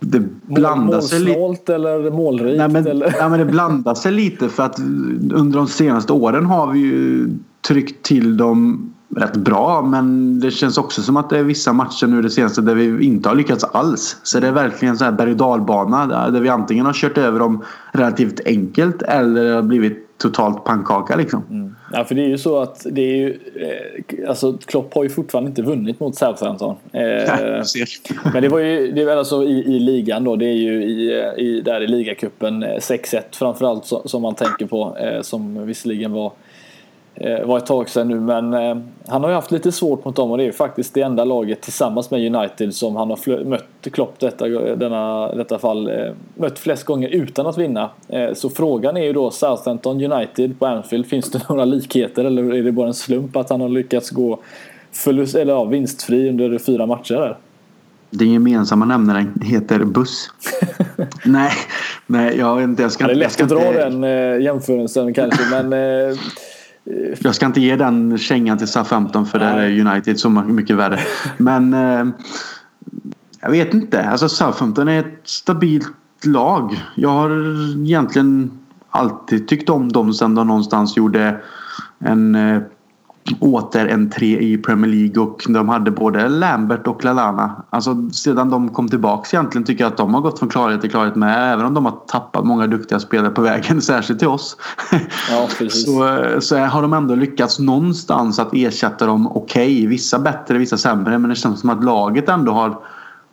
Det blandar sig
lite. eller målrikt?
Nej, men,
eller?
Ja, men det blandar sig lite för att under de senaste åren har vi ju tryckt till dem rätt bra men det känns också som att det är vissa matcher nu det senaste där vi inte har lyckats alls. Så det är verkligen så här berg och dalbana där vi antingen har kört över dem relativt enkelt eller har blivit totalt pannkaka liksom. Mm.
Ja för det är ju så att det är ju eh, Alltså Klopp har ju fortfarande inte vunnit mot Southampton. Eh, men det var ju det är alltså i, i ligan då. Det är ju i, i, där i ligacupen 6-1 eh, framförallt som man tänker på. Eh, som visserligen var eh, var ett tag sedan nu men eh, han har ju haft lite svårt mot dem och det är ju faktiskt det enda laget tillsammans med United som han har mött Klopp detta, denna, detta fall eh, mött flest gånger utan att vinna. Så frågan är ju då Southampton United på Anfield, finns det några likheter eller är det bara en slump att han har lyckats gå förlust, eller ja, vinstfri under fyra matcher där?
Den gemensamma nämnaren heter buss. nej, nej, jag vet inte. Jag ska,
det är lätt att dra
inte...
den eh, jämförelsen kanske men eh,
jag ska inte ge den kängan till SA-15 för det är United så mycket värre. Men eh, jag vet inte. Alltså Southampton är ett stabilt lag. Jag har egentligen alltid tyckt om dem sen de någonstans gjorde en eh, återentré i Premier League och de hade både Lambert och Lalana. Alltså sedan de kom tillbaks egentligen tycker jag att de har gått från klarhet till klarhet med. Även om de har tappat många duktiga spelare på vägen, särskilt till oss.
Ja,
så, så har de ändå lyckats någonstans att ersätta dem okej. Okay. Vissa bättre, vissa sämre. Men det känns som att laget ändå har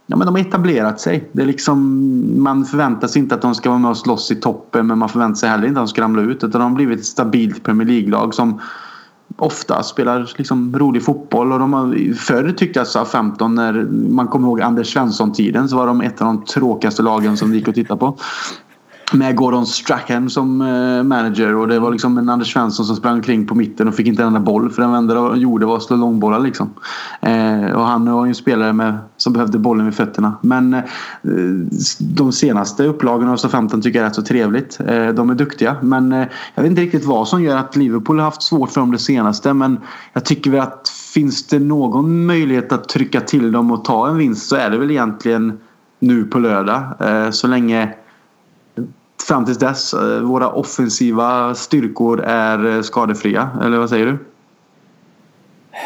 Ja, men de har etablerat sig. Det är liksom, man förväntar sig inte att de ska vara med och slåss i toppen men man förväntar sig heller inte att de ska ramla ut. Utan de har blivit ett stabilt Premier League-lag som ofta spelar liksom rolig fotboll. Och de har, förr tyckte jag sa 15 när man kommer ihåg Anders Svensson-tiden så var de ett av de tråkigaste lagen som vi gick att titta på med Gordon Strachan som eh, manager och det var liksom en Anders Svensson som sprang omkring på mitten och fick inte en enda boll för den enda de gjorde var att slå långbollar liksom. Eh, och han var ju en spelare med, som behövde bollen vid fötterna. Men eh, de senaste upplagorna av SA-15 tycker jag är rätt så trevligt. Eh, de är duktiga men jag vet inte riktigt vad som gör att Liverpool har haft svårt för dem det senaste men jag tycker väl att finns det någon möjlighet att trycka till dem och ta en vinst så är det väl egentligen nu på lördag. Så länge fram tills dess eh, våra offensiva styrkor är eh, skadefria. Eller vad säger du?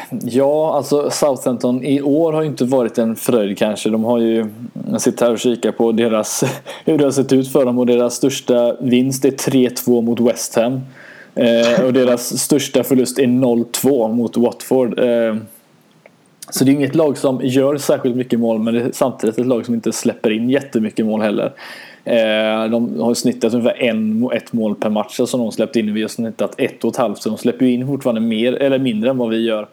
Ja, alltså Southampton i år har ju inte varit en fröjd kanske. De har ju, jag sitter här och kikar på deras, hur det har sett ut för dem och deras största vinst är 3-2 mot West Ham. Eh, och deras största förlust är 0-2 mot Watford. Eh, så det är inget lag som gör särskilt mycket mål men det är samtidigt ett lag som inte släpper in jättemycket mål heller. Eh, de har snittat ungefär en, ett mål per match som de släppt in. Vi har snittat ett och ett halvt så de släpper in fortfarande mer eller mindre än vad vi gör.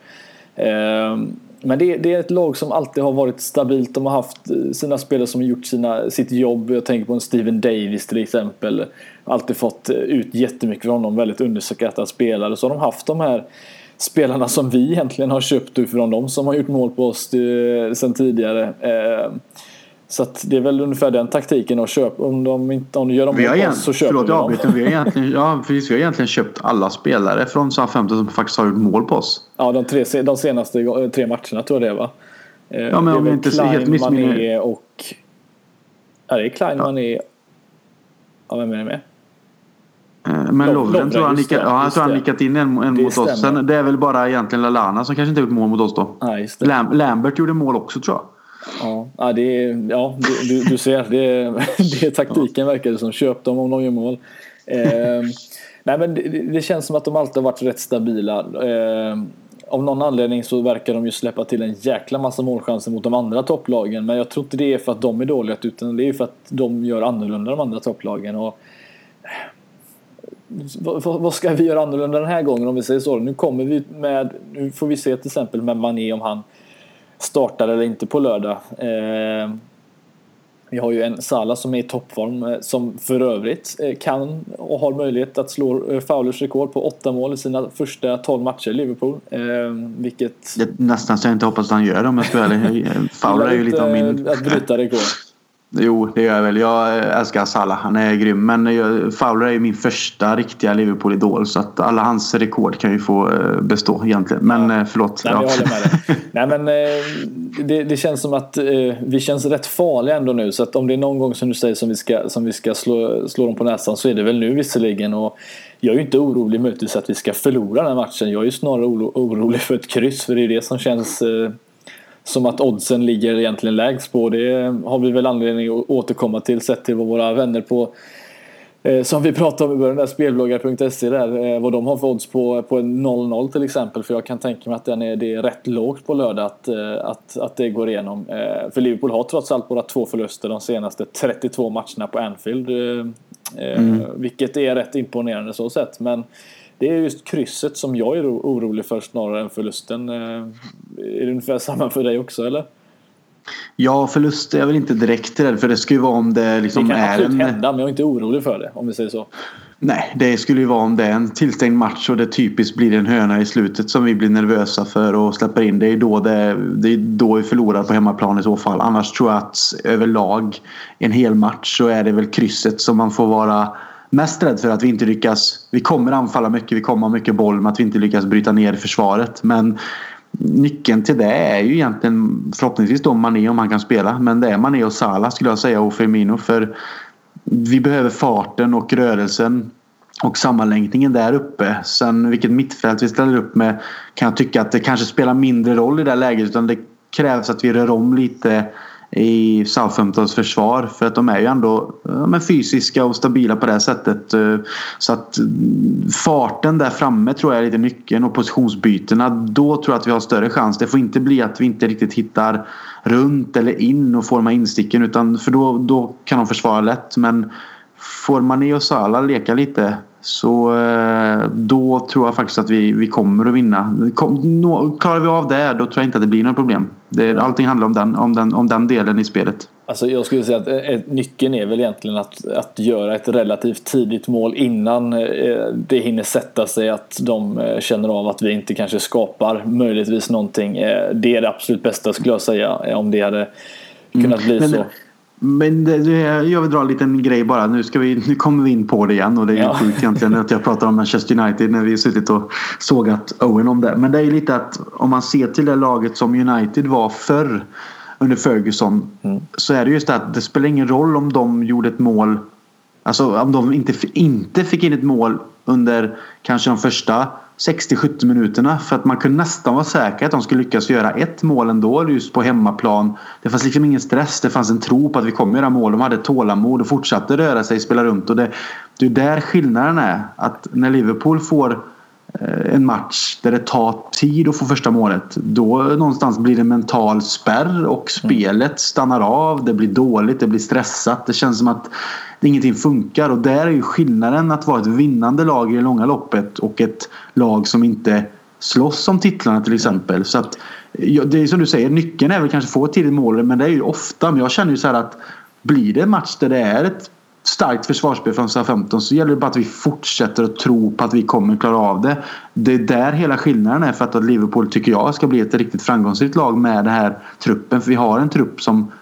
Eh, men det, det, är ett lag som alltid har varit stabilt. De har haft eh, sina spelare som har gjort sina, sitt jobb. Jag tänker på en Steven Davis till exempel. Alltid fått eh, ut jättemycket från honom. Väldigt underskattad spelare. Så har de haft de här spelarna som vi egentligen har köpt ifrån dem som har gjort mål på oss sedan sen tidigare. Så det är väl ungefär den taktiken att köpa. Om de inte om de gör dem
vi har så köper förlåt, vi dem. Förlåt, vi har egentligen, ja, precis, vi har egentligen köpt alla spelare från Southampton som faktiskt har gjort mål på oss.
Ja, de, tre, de senaste tre matcherna tror jag det var.
Eh, ja, men om vi inte Klein, helt missminner
och... Ja, det är Klein, ja. Mané... Ja, vem är det med?
Eh, men Lovren tror han, nickat, ja, han nickat in en, en mot stämmer. oss. Sen, det är väl bara egentligen Lalana som kanske inte gjort mål mot oss då.
Ja,
Lam, Lambert gjorde mål också tror jag.
Ja, det är, ja du, du ser. Det är, det är taktiken verkar det som. Köp dem om de gör mål. Eh, nej, men det, det, känns som att de alltid har varit rätt stabila. Eh, av någon anledning så verkar de ju släppa till en jäkla massa målchanser mot de andra topplagen. Men jag tror inte det är för att de är dåliga utan det är för att de gör annorlunda de andra topplagen. Och, vad ska vi göra annorlunda den här gången om vi säger så? Nu kommer vi med, nu får vi se till exempel med Mané om han startar eller inte på lördag. Eh, vi har ju en Salah som är i toppform eh, som för övrigt eh, kan och har möjlighet att slå Fowlers rekord på åtta mål i sina första tolv matcher i Liverpool. Vilket...
Det nästan så jag inte hoppas att han gör det om jag ska vara ärlig. Fowler är ju lite av min...
Att bryta rekord.
Jo, det gör jag väl. Jag älskar Salah. Han är grym. Men Fowler är ju min första riktiga Liverpool-idol. Så att alla hans rekord kan ju få eh, bestå egentligen. Men ja. Eh, förlåt.
Nej, ja. jag håller med dig. Nej, men eh, det, det, känns som att vi känns rätt farliga ändå nu. Så att om det är någon gång som du säger som vi ska, som vi ska slå, slå dem på näsan så är det väl nu visserligen. Och jag är ju inte orolig möjligtvis att vi ska förlora den här matchen. Jag är ju snarare orolig för ett kryss. För det är det som känns som att oddsen ligger egentligen lägst på. Det har vi väl anledning att återkomma till sett till vad våra vänner på eh, som vi pratade om i början, där spelbloggar.se där, eh, vad de har för odds på, på en 0-0 till exempel. För jag kan tänka mig att den är, det är rätt lågt på lördag att, eh, att, att det går igenom. För Liverpool har trots allt bara två förluster de senaste 32 matcherna på Anfield. Mm. Vilket är rätt imponerande så sett. Men det är just krysset som jag är orolig för snarare än förlusten. Eh, är det ungefär samma för dig också eller?
Ja, förlust är jag väl inte direkt rädd för. Det ska ju vara om det liksom
är... Det kan
absolut
en... hända, men jag är inte orolig för det om vi säger så.
Nej, det skulle ju vara om det är en tillstängd match och det typiskt blir en höna i slutet som vi blir nervösa för och släpper in. Det är då, det, det är då vi förlorar på hemmaplan i så fall. Annars tror jag att överlag en hel match så är det väl krysset som man får vara mest rädd för att vi inte lyckas. Vi kommer anfalla mycket, vi kommer ha mycket boll men att vi inte lyckas bryta ner försvaret. Men nyckeln till det är ju egentligen förhoppningsvis då Mané om han kan spela. Men det är Mané och Salah skulle jag säga och Firmino. För vi behöver farten och rörelsen och sammanlänkningen där uppe. Sen vilket mittfält vi ställer upp med kan jag tycka att det kanske spelar mindre roll i det läget utan det krävs att vi rör om lite i Southamptons försvar. För att de är ju ändå men, fysiska och stabila på det sättet. Eh, så att mm, farten där framme tror jag är lite nyckeln och positionsbytena. Då tror jag att vi har större chans. Det får inte bli att vi inte riktigt hittar runt eller in och får de här insticken. Utan, för då, då kan de försvara lätt. Men får Mané och Sala leka lite så eh, då tror jag faktiskt att vi, vi kommer att vinna. Klarar vi av det då tror jag inte att det blir några problem. Det, allting handlar om den, om, den, om den delen i spelet.
Alltså jag skulle säga att eh, nyckeln är väl egentligen att, att göra ett relativt tidigt mål innan eh, det hinner sätta sig att de känner av att vi inte kanske skapar möjligtvis någonting. Det är det absolut bästa skulle jag säga om det hade kunnat bli mm. så.
Men det, jag vill dra en liten grej bara. Nu, ska vi, nu kommer vi in på det igen och det är ja. sjukt egentligen att jag pratar om Manchester United när vi har suttit och sågat Owen om det. Men det är lite att om man ser till det laget som United var förr under Ferguson mm. så är det just det att det spelar ingen roll om de gjorde ett mål Alltså om de inte, inte fick in ett mål under kanske de första 60-70 minuterna för att man kunde nästan vara säker att de skulle lyckas göra ett mål ändå just på hemmaplan. Det fanns liksom ingen stress. Det fanns en tro på att vi kommer göra mål. De hade tålamod och fortsatte röra sig, spela runt. Och det, det är där skillnaden är. Att när Liverpool får eh, en match där det tar tid att få första målet. Då någonstans blir det mental spärr och spelet stannar av. Det blir dåligt, det blir stressat. Det känns som att ingenting funkar. Och där är ju skillnaden att vara ett vinnande lag i det långa loppet och ett lag som inte slåss om titlarna till exempel. Så att, det är som du säger, nyckeln är väl kanske att få ett tidigt mål men det är ju ofta. Men jag känner ju så här att blir det en match där det är ett starkt försvarsspel från SA-15 så gäller det bara att vi fortsätter att tro på att vi kommer klara av det. Det är där hela skillnaden är för att Liverpool tycker jag ska bli ett riktigt framgångsrikt lag med den här truppen. För vi har en trupp som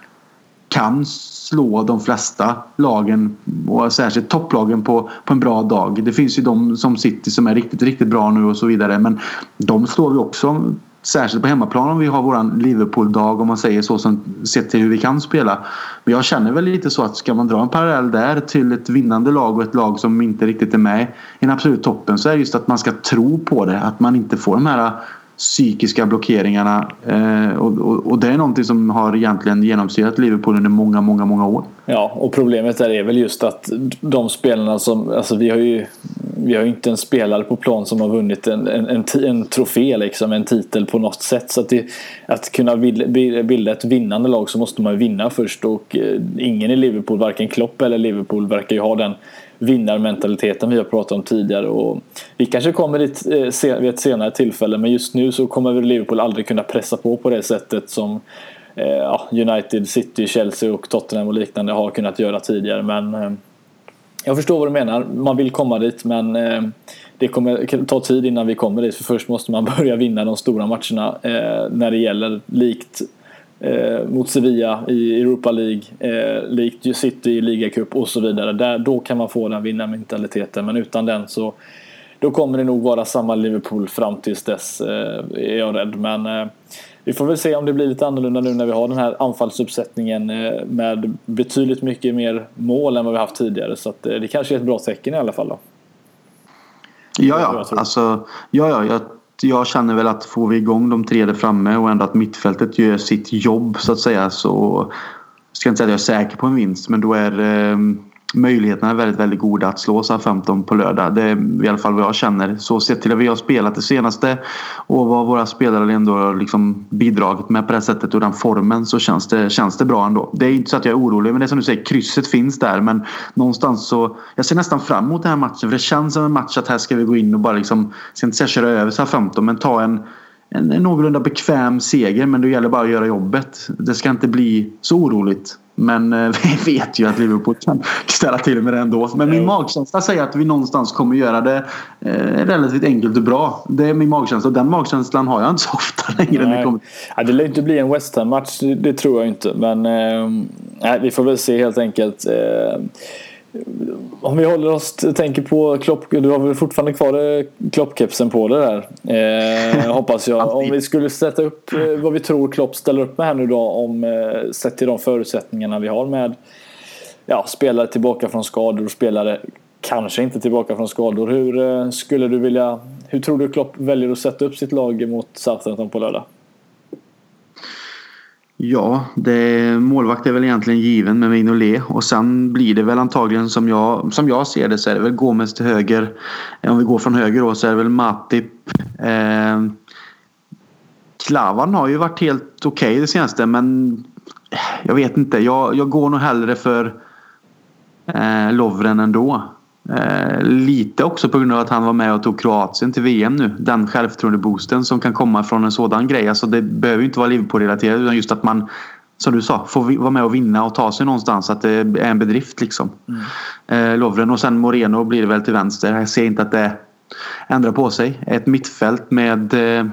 kan slå de flesta lagen och särskilt topplagen på, på en bra dag. Det finns ju de som City som är riktigt, riktigt bra nu och så vidare men de slår vi också Särskilt på hemmaplan om vi har våran Liverpool-dag om man säger så som sett till hur vi kan spela. Men jag känner väl lite så att ska man dra en parallell där till ett vinnande lag och ett lag som inte riktigt är med i den absolut toppen så är det just att man ska tro på det. Att man inte får de här psykiska blockeringarna. Eh, och, och, och, det är någonting som har egentligen genomsyrat Liverpool under många, många, många år.
Ja, och problemet där är väl just att de spelarna som, alltså vi har ju vi har ju inte en spelare på plan som har vunnit en, en, en, en trofé, liksom, en titel på något sätt. Så att, det, att kunna bilda ett vinnande lag så måste man ju vinna först och eh, ingen i Liverpool, varken Klopp eller Liverpool, verkar ju ha den vinnarmentaliteten vi har pratat om tidigare. Och vi kanske kommer dit eh, vid ett senare tillfälle men just nu så kommer väl Liverpool aldrig kunna pressa på på det sättet som eh, United, City, Chelsea och Tottenham och liknande har kunnat göra tidigare. Men eh, jag förstår vad du menar. Man vill komma dit men eh, det kommer ta tid innan vi kommer dit. För först måste man börja vinna de stora matcherna eh, när det gäller likt eh, mot Sevilla i Europa League, eh, likt City i ligacup och så vidare. Där, då kan man få den vinnarmentaliteten men utan den så då kommer det nog vara samma Liverpool fram tills dess eh, är jag rädd. Men eh, vi får väl se om det blir lite annorlunda nu när vi har den här anfallsuppsättningen eh, med betydligt mycket mer mål än vad vi haft tidigare. Så att, eh, det kanske är ett bra tecken i alla fall. Då.
Ja, ja. Alltså, ja, ja jag jag känner väl att får vi igång de tre där framme och ändå att mittfältet gör sitt jobb så att säga så ska jag inte säga att jag är säker på en vinst men då är eh, möjligheterna är väldigt, väldigt goda att slå SA-15 på lördag. Det är i alla fall vad jag känner. Så sett till att vi har spelat det senaste och vad våra spelare ändå har liksom bidragit med på det sättet och den formen så känns det, känns det bra ändå. Det är inte så att jag är orolig men det är som du säger, krysset finns där men någonstans så jag ser nästan fram emot den här matchen för det känns som en match att här ska vi gå in och bara liksom, jag ska inte säga köra över SA-15 men ta en en, en någorlunda bekväm seger men det gäller bara att göra jobbet. Det ska inte bli så oroligt. Men eh, vi vet ju att Liverpool kan ställa till med det ändå. Men min magkänsla säger att vi någonstans kommer göra det eh, relativt enkelt och bra. Det är min magkänsla och den magkänslan har jag inte så ofta längre. Nej.
Kommer... Ja, det lär inte bli en West Ham-match, det tror jag inte. Men eh, vi får väl se helt enkelt. Eh, om vi håller oss tänker på Klopp, du har väl fortfarande kvar eh, Kloppkepsen på det där. Eh, hoppas jag. Om vi skulle sätta upp eh, vad vi tror Klopp ställer upp med här nu då om eh, sett till de förutsättningarna vi har med ja, spelare tillbaka från skador och spelare kanske inte tillbaka från skador. Hur eh, skulle du vilja, hur tror du Klopp väljer att sätta upp sitt lag mot Southampton på lördag?
Ja, det, målvakt är väl egentligen given med Mignolet och sen blir det väl antagligen som jag, som jag ser det så är det väl Gomes till höger. Eh, om vi går från höger då så är det väl Matip. Eh, Klavan har ju varit helt okej okay det senaste men eh, jag vet inte. Jag, jag går nog hellre för eh, Lovren ändå. Eh, lite också på grund av att han var med och tog Kroatien till VM nu. Den självförtroende-boosten som kan komma från en sådan grej. Alltså det behöver ju inte vara Liverpool-relaterat utan just att man som du sa, får vara med och vinna och ta sig någonstans. Att det är en bedrift liksom. Mm. Eh, Lovren och sen Moreno blir det väl till vänster. Jag ser inte att det ändrar på sig. Ett mittfält med eh,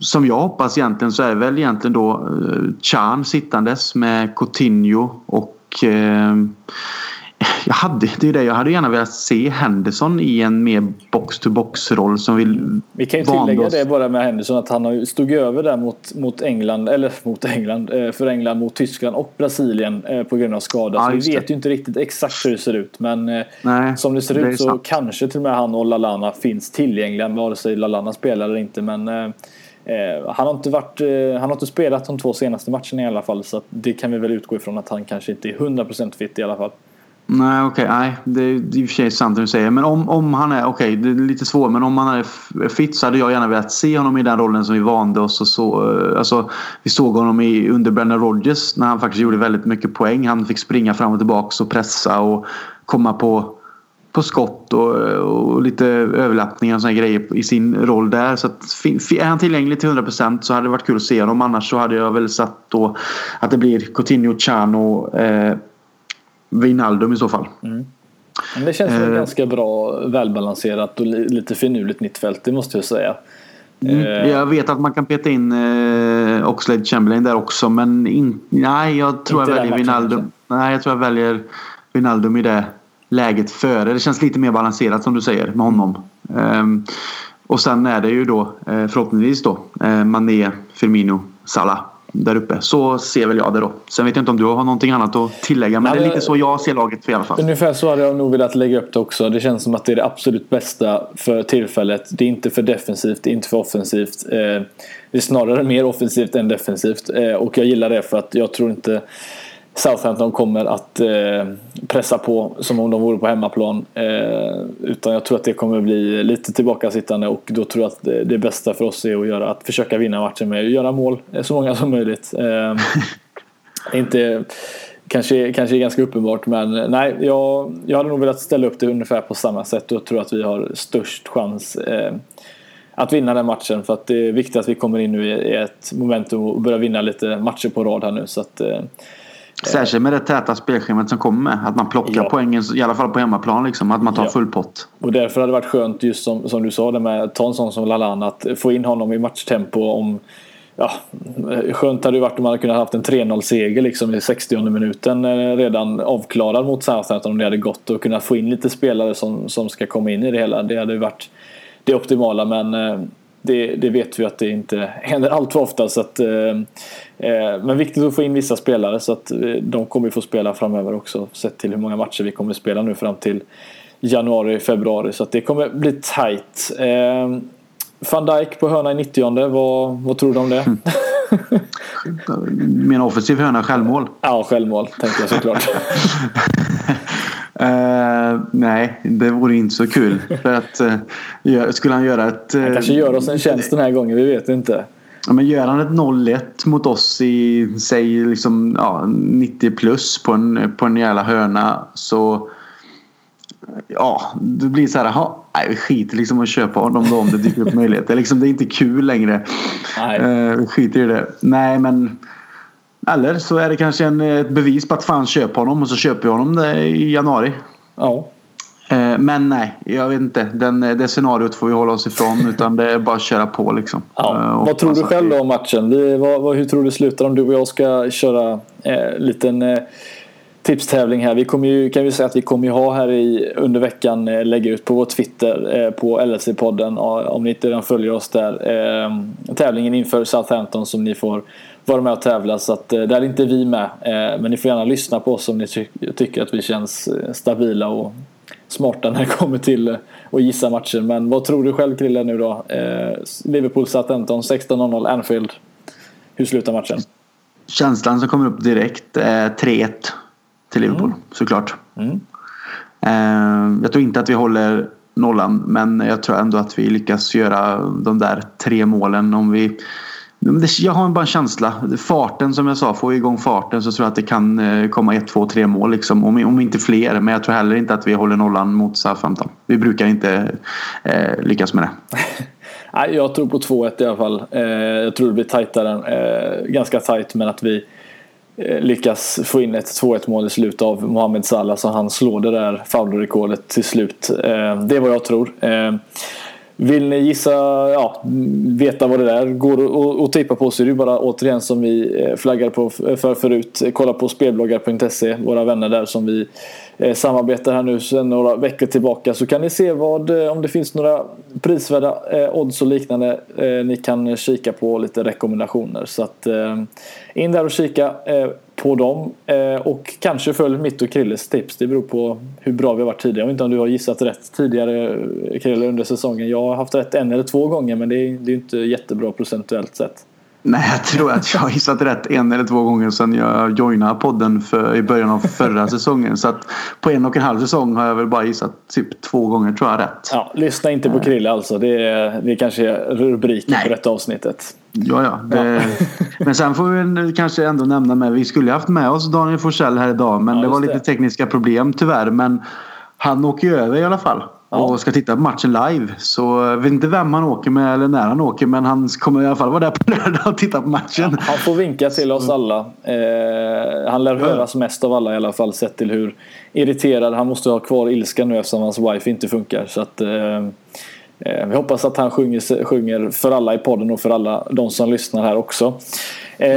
som jag hoppas egentligen så är det väl egentligen då eh, Chan sittandes med Coutinho och eh, jag hade, det är det, jag hade gärna velat se Henderson i en mer box-to-box roll som vill
Vi kan ju tillägga det bara med Henderson att han stod över där mot, mot England, eller mot England, eh, för England mot Tyskland och Brasilien eh, på grund av skada. Ja, så vi vet ju inte riktigt exakt hur det ser ut men eh, Nej, som det ser det ut så sant. kanske till och med han och Lalana finns tillgängliga vare sig Lalana spelar eller inte men han, har inte varit, han har inte spelat de två senaste matcherna i alla fall så det kan vi väl utgå ifrån att han kanske inte är 100% fit i alla fall.
Nej, okej. Okay, nej, det är i och för sig sant det du säger. Men om, om han är, okej, okay, det är lite svårt. Men om han är fit så hade jag gärna velat se honom i den rollen som vi vande oss. Och så, eh, alltså, vi såg honom i, under Brendan Rodgers när han faktiskt gjorde väldigt mycket poäng. Han fick springa fram och tillbaka och pressa och komma på, på skott och, och lite överlappningar och sådana grejer i sin roll där. Så att, är han tillgänglig till 100% så hade det varit kul att se honom. Annars så hade jag väl satt då att det blir Coutinho, Chano eh, Wijnaldum i så fall. Mm.
Men det känns som eh, ganska bra välbalanserat och lite finurligt mittfält, det måste jag säga.
Mm. Eh, jag vet att man kan peta in eh, Oxlade Chamberlain där också men in, nej, jag tror jag väljer Wijnaldum. Nej, jag tror jag väljer Wijnaldum i det läget före. Det känns lite mer balanserat som du säger med honom. Um, och sen är det ju då eh, förhoppningsvis då eh, Mané, Firmino, Salah där uppe. Så ser väl jag det då. Sen vet jag inte om du har någonting annat att tillägga. Men ja, det är lite så jag ser laget i alla fall.
Ungefär så hade jag nog velat lägga upp det också. Det känns som att det är det absolut bästa för tillfället. Det är inte för defensivt, det är inte för offensivt. Eh, det är snarare mer offensivt än defensivt. Eh, och jag gillar det för att jag tror inte Southampton kommer att eh, pressa på som om de vore på hemmaplan. Eh, utan jag tror att det kommer bli lite tillbakasittande och då tror jag att det, det bästa för oss är att, göra, att försöka vinna matchen med att göra mål, eh, så många som möjligt. Eh, inte, kanske, kanske är ganska uppenbart men nej, jag, jag hade nog velat ställa upp det ungefär på samma sätt och tror att vi har störst chans eh, att vinna den matchen för att det är viktigt att vi kommer in nu i ett momentum och börjar vinna lite matcher på rad här nu så att eh,
Särskilt med det täta spelschemat som kommer. Att man plockar ja. poängen, i alla fall på hemmaplan. Liksom, att man tar ja. full pott.
Och därför hade det varit skönt, just som, som du sa, det med att ta en sån som Lalana. Att få in honom i matchtempo. Om, ja, skönt hade det varit om man hade kunnat haft en 3-0-seger liksom, i 60 minuten eh, redan avklarad mot Southampton om det hade gått. Och kunnat få in lite spelare som, som ska komma in i det hela. Det hade varit det optimala. Men eh, det, det, vet vi att det inte händer allt för ofta. Så att, eh, eh, men viktigt att få in vissa spelare så att eh, de kommer få spela framöver också. Sett till hur många matcher vi kommer spela nu fram till januari, februari. Så att det kommer bli tight. Eh, Van Dijk på hörna i 90 vad, vad tror du om det?
Min offensiv hörna självmål?
Ja, självmål tänkte jag såklart.
Uh, nej, det vore inte så kul. För att uh, skulle han göra ett...
Uh, han kanske gör oss en tjänst den här gången, vi vet inte.
Ja, men gör han ett 0-1 mot oss i säg liksom, ja, 90 plus på en, på en jävla hörna så Ja, det blir så här, aha, nej, vi skiter liksom att köpa honom då om det dyker upp möjligheter. Liksom, det är inte kul längre. Nej. Uh, skiter i det. Nej, men eller så är det kanske en, ett bevis på att fan köp honom och så köper vi honom det i januari.
Ja.
Eh, men nej, jag vet inte. Den, det scenariot får vi hålla oss ifrån. Utan det är bara att köra på liksom.
Ja. Eh, vad tror du själv då om matchen? Vi, vad, vad, hur tror du det slutar om du och jag ska köra eh, liten eh, tipstävling här. Vi kommer ju, kan vi säga att vi kommer ju ha här i, under veckan eh, lägga ut på vår Twitter eh, på LFC-podden om ni inte redan följer oss där. Eh, tävlingen inför Southampton som ni får vara med och tävla så att eh, där är inte vi med. Eh, men ni får gärna lyssna på oss om ni ty tycker att vi känns eh, stabila och smarta när det kommer till att gissa matcher. Men vad tror du själv Krille nu då? Liverpool Southampton 16.00 Anfield. Hur slutar matchen?
Känslan som kommer upp direkt är 3-1 till Liverpool mm. såklart. Mm. Eh, jag tror inte att vi håller nollan men jag tror ändå att vi lyckas göra de där tre målen om vi jag har bara en känsla. Farten som jag sa, får vi igång farten så tror jag att det kan eh, komma ett, två, tre mål. Liksom. Om, om inte fler. Men jag tror heller inte att vi håller nollan mot Southampton. Vi brukar inte eh, lyckas med det.
jag tror på 2-1 i alla fall. Eh, jag tror det blir tajtare. Eh, ganska tajt men att vi Eh, lyckas få in ett 2-1 mål i slutet av Mohamed Salah så han slår det där Fowler-rekordet till slut. Eh, det är vad jag tror. Eh, vill ni gissa, ja, veta vad det där går att tippa på så är det bara återigen som vi eh, flaggar på för förut. Kolla på spelbloggar.se, våra vänner där som vi eh, samarbetar här nu sedan några veckor tillbaka så kan ni se vad, eh, om det finns några prisvärda odds och liknande ni kan kika på lite rekommendationer. Så att in där och kika på dem eh, och kanske följ mitt och Krilles tips. Det beror på hur bra vi har varit tidigare. Jag vet inte om du har gissat rätt tidigare Krille under säsongen. Jag har haft rätt en eller två gånger men det är, det är inte jättebra procentuellt sett.
Nej, jag tror att jag har gissat rätt en eller två gånger sedan jag joinade podden för, i början av förra säsongen. Så att på en och en halv säsong har jag väl bara gissat typ två gånger tror jag rätt.
Ja, lyssna inte på Krille alltså. Det är, det är kanske rubriken Nej. på detta avsnittet.
Ja, ja. Det, ja. men sen får vi kanske ändå nämna med. Vi skulle haft med oss Daniel Forsell här idag. Men ja, det var lite det. tekniska problem tyvärr. Men han åker ju över i alla fall och ska titta på matchen live. Så jag vet inte vem han åker med eller när han åker men han kommer i alla fall vara där på lördag och titta på matchen.
Han får vinka till oss alla. Eh, han lär höras mest av alla i alla fall sett till hur irriterad han måste ha kvar ilskan nu eftersom hans wife inte funkar. Så att, eh, eh, vi hoppas att han sjunger, sjunger för alla i podden och för alla de som lyssnar här också.
Eh,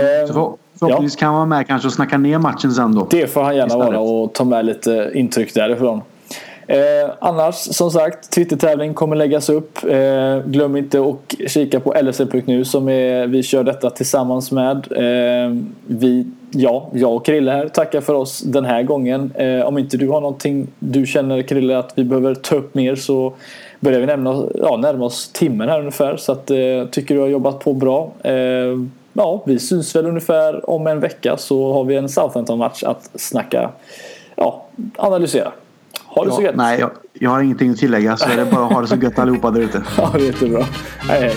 Förhoppningsvis ja. kan han vara med kanske och snacka ner matchen sen då.
Det får han gärna istället. vara och ta med lite intryck därifrån. Eh, annars som sagt, Twitter-tävling kommer läggas upp. Eh, glöm inte att kika på lsl.nu som är, vi kör detta tillsammans med. Eh, vi, ja, jag och Krille här tackar för oss den här gången. Eh, om inte du har någonting du känner Krille att vi behöver ta upp mer så börjar vi nämna, ja, närma oss timmen här ungefär. Så att, eh, tycker du har jobbat på bra. Eh, ja, vi syns väl ungefär om en vecka så har vi en Southampton-match att snacka, ja, analysera. Ha det
ja,
så gött.
Nej, jag, jag, har ingenting att tillägga. Så är det bara att ha det så gött allihopa där ute.
Ja, det är jättebra. Hej, hej.